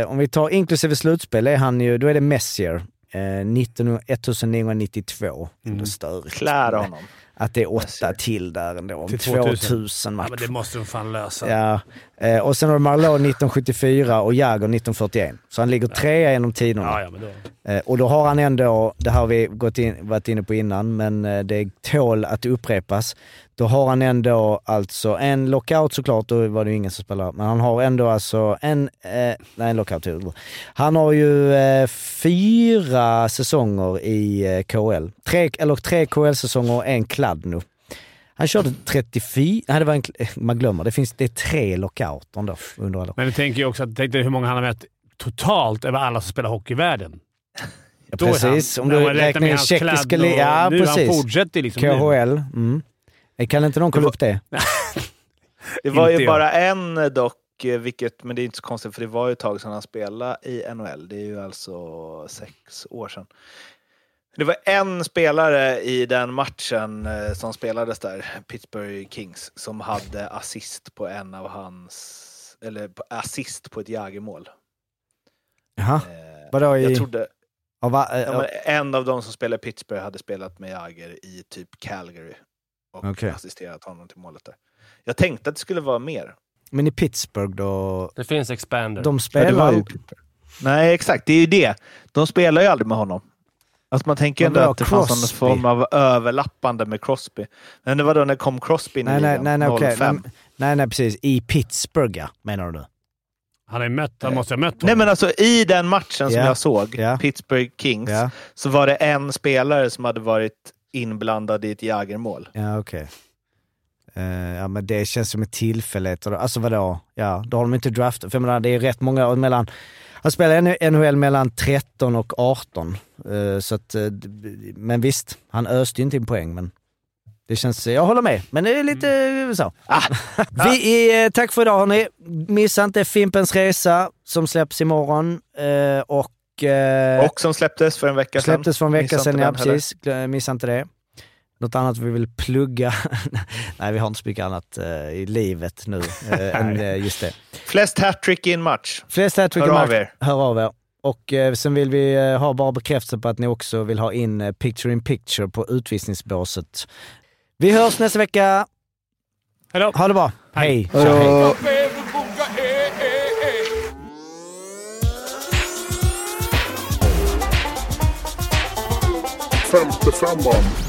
eh, om vi tar inklusive slutspel, är han ju, då är det Messier. Eh, 19, 1992. Mm. Det är störigt. Klär honom. Att det är åtta Messier. till där ändå. Till 2000, 2000. Ja, matcher. men det måste de fan lösa. Ja. Eh, och sen har du Marlowe 1974 och Jagr 1941. Så han ligger trea genom tiderna. Ja, ja, men då... Eh, och då har han ändå, det har vi gått in, varit inne på innan, men eh, det tål att upprepas. Då har han ändå alltså en lockout såklart, då var det ju ingen som spelade, men han har ändå alltså en, eh, nej en lockout. Han har ju eh, fyra säsonger i eh, KL. Tre, eller tre KL-säsonger och en kladd nu. Han körde 34, nej det var en, man glömmer, det finns, det är tre lockouter ändå under alla Men du tänker ju också att, tänk dig hur många han har mött totalt över alla som spelar hockey i världen. Ja, precis, han, om du räknar med hans tjeckiska kladd li- och- ja, nu, Han precis. fortsätter liksom. KHL. Mm. Eh, Kan inte någon kolla upp det? Det var ju bara en eh, dock, eh, vilket, men det är inte så konstigt för det var ju ett tag sedan han spelade i NHL. Det är ju alltså sex år sedan. Det var en spelare i den matchen som spelades där, Pittsburgh Kings, som hade assist på en av hans, eller assist på ett Jägermål. Jaha. Eh, Vadå i... Jag trodde, av, va- ja, en av de som spelade Pittsburgh hade spelat med Jagger i typ Calgary och Okej. assisterat honom till målet där. Jag tänkte att det skulle vara mer. men i Pittsburgh då? Det finns expander. De spelar ju... Nej, exakt. Det är ju det. De spelar ju aldrig med honom. Alltså man tänker ju ändå att det fanns någon Crosby? form av överlappande med Crosby. Men det var då när kom Crosby in i Nej, nej, nej. 05. Nej, nej, nej, precis. I Pittsburgh, ja, menar du? Han, ju mött, han måste ha mött honom. Nej, men alltså i den matchen som Ja. jag såg, Ja. Pittsburgh Kings, Ja, så var det en spelare som hade varit inblandad i ett Jägermål. ja okej. Eh, ja, men det känns som en tillfällighet. Alltså vadå? Ja, då har de inte draftat. För jag menar, det är rätt många mellan... Han spelar NHL mellan 13 och 18. Eh, så att, d- men visst, han öste ju inte in poäng. Men det känns... Jag håller med, men det är lite eh, så. Ah. Vi är, tack för idag hörni. Missa inte Fimpens Resa som släpps imorgon. Och... eh, Och som släpptes för en vecka sedan. Släpptes för en vecka sedan, ja precis. Missa inte det. Något annat vi vill plugga? Nej, vi har inte så mycket annat eh, i livet nu eh, än eh, just det. Flest hattrick i en match. Flest hattrick i Hör match. er. Hör av er. Och sen vill vi ha bara bekräftelse på att ni också vill ha in picture in picture på utvisningsbåset. Vi hörs nästa vecka. Hejdå. Ha det bra. Hej. Hej. Hej. Femte femman.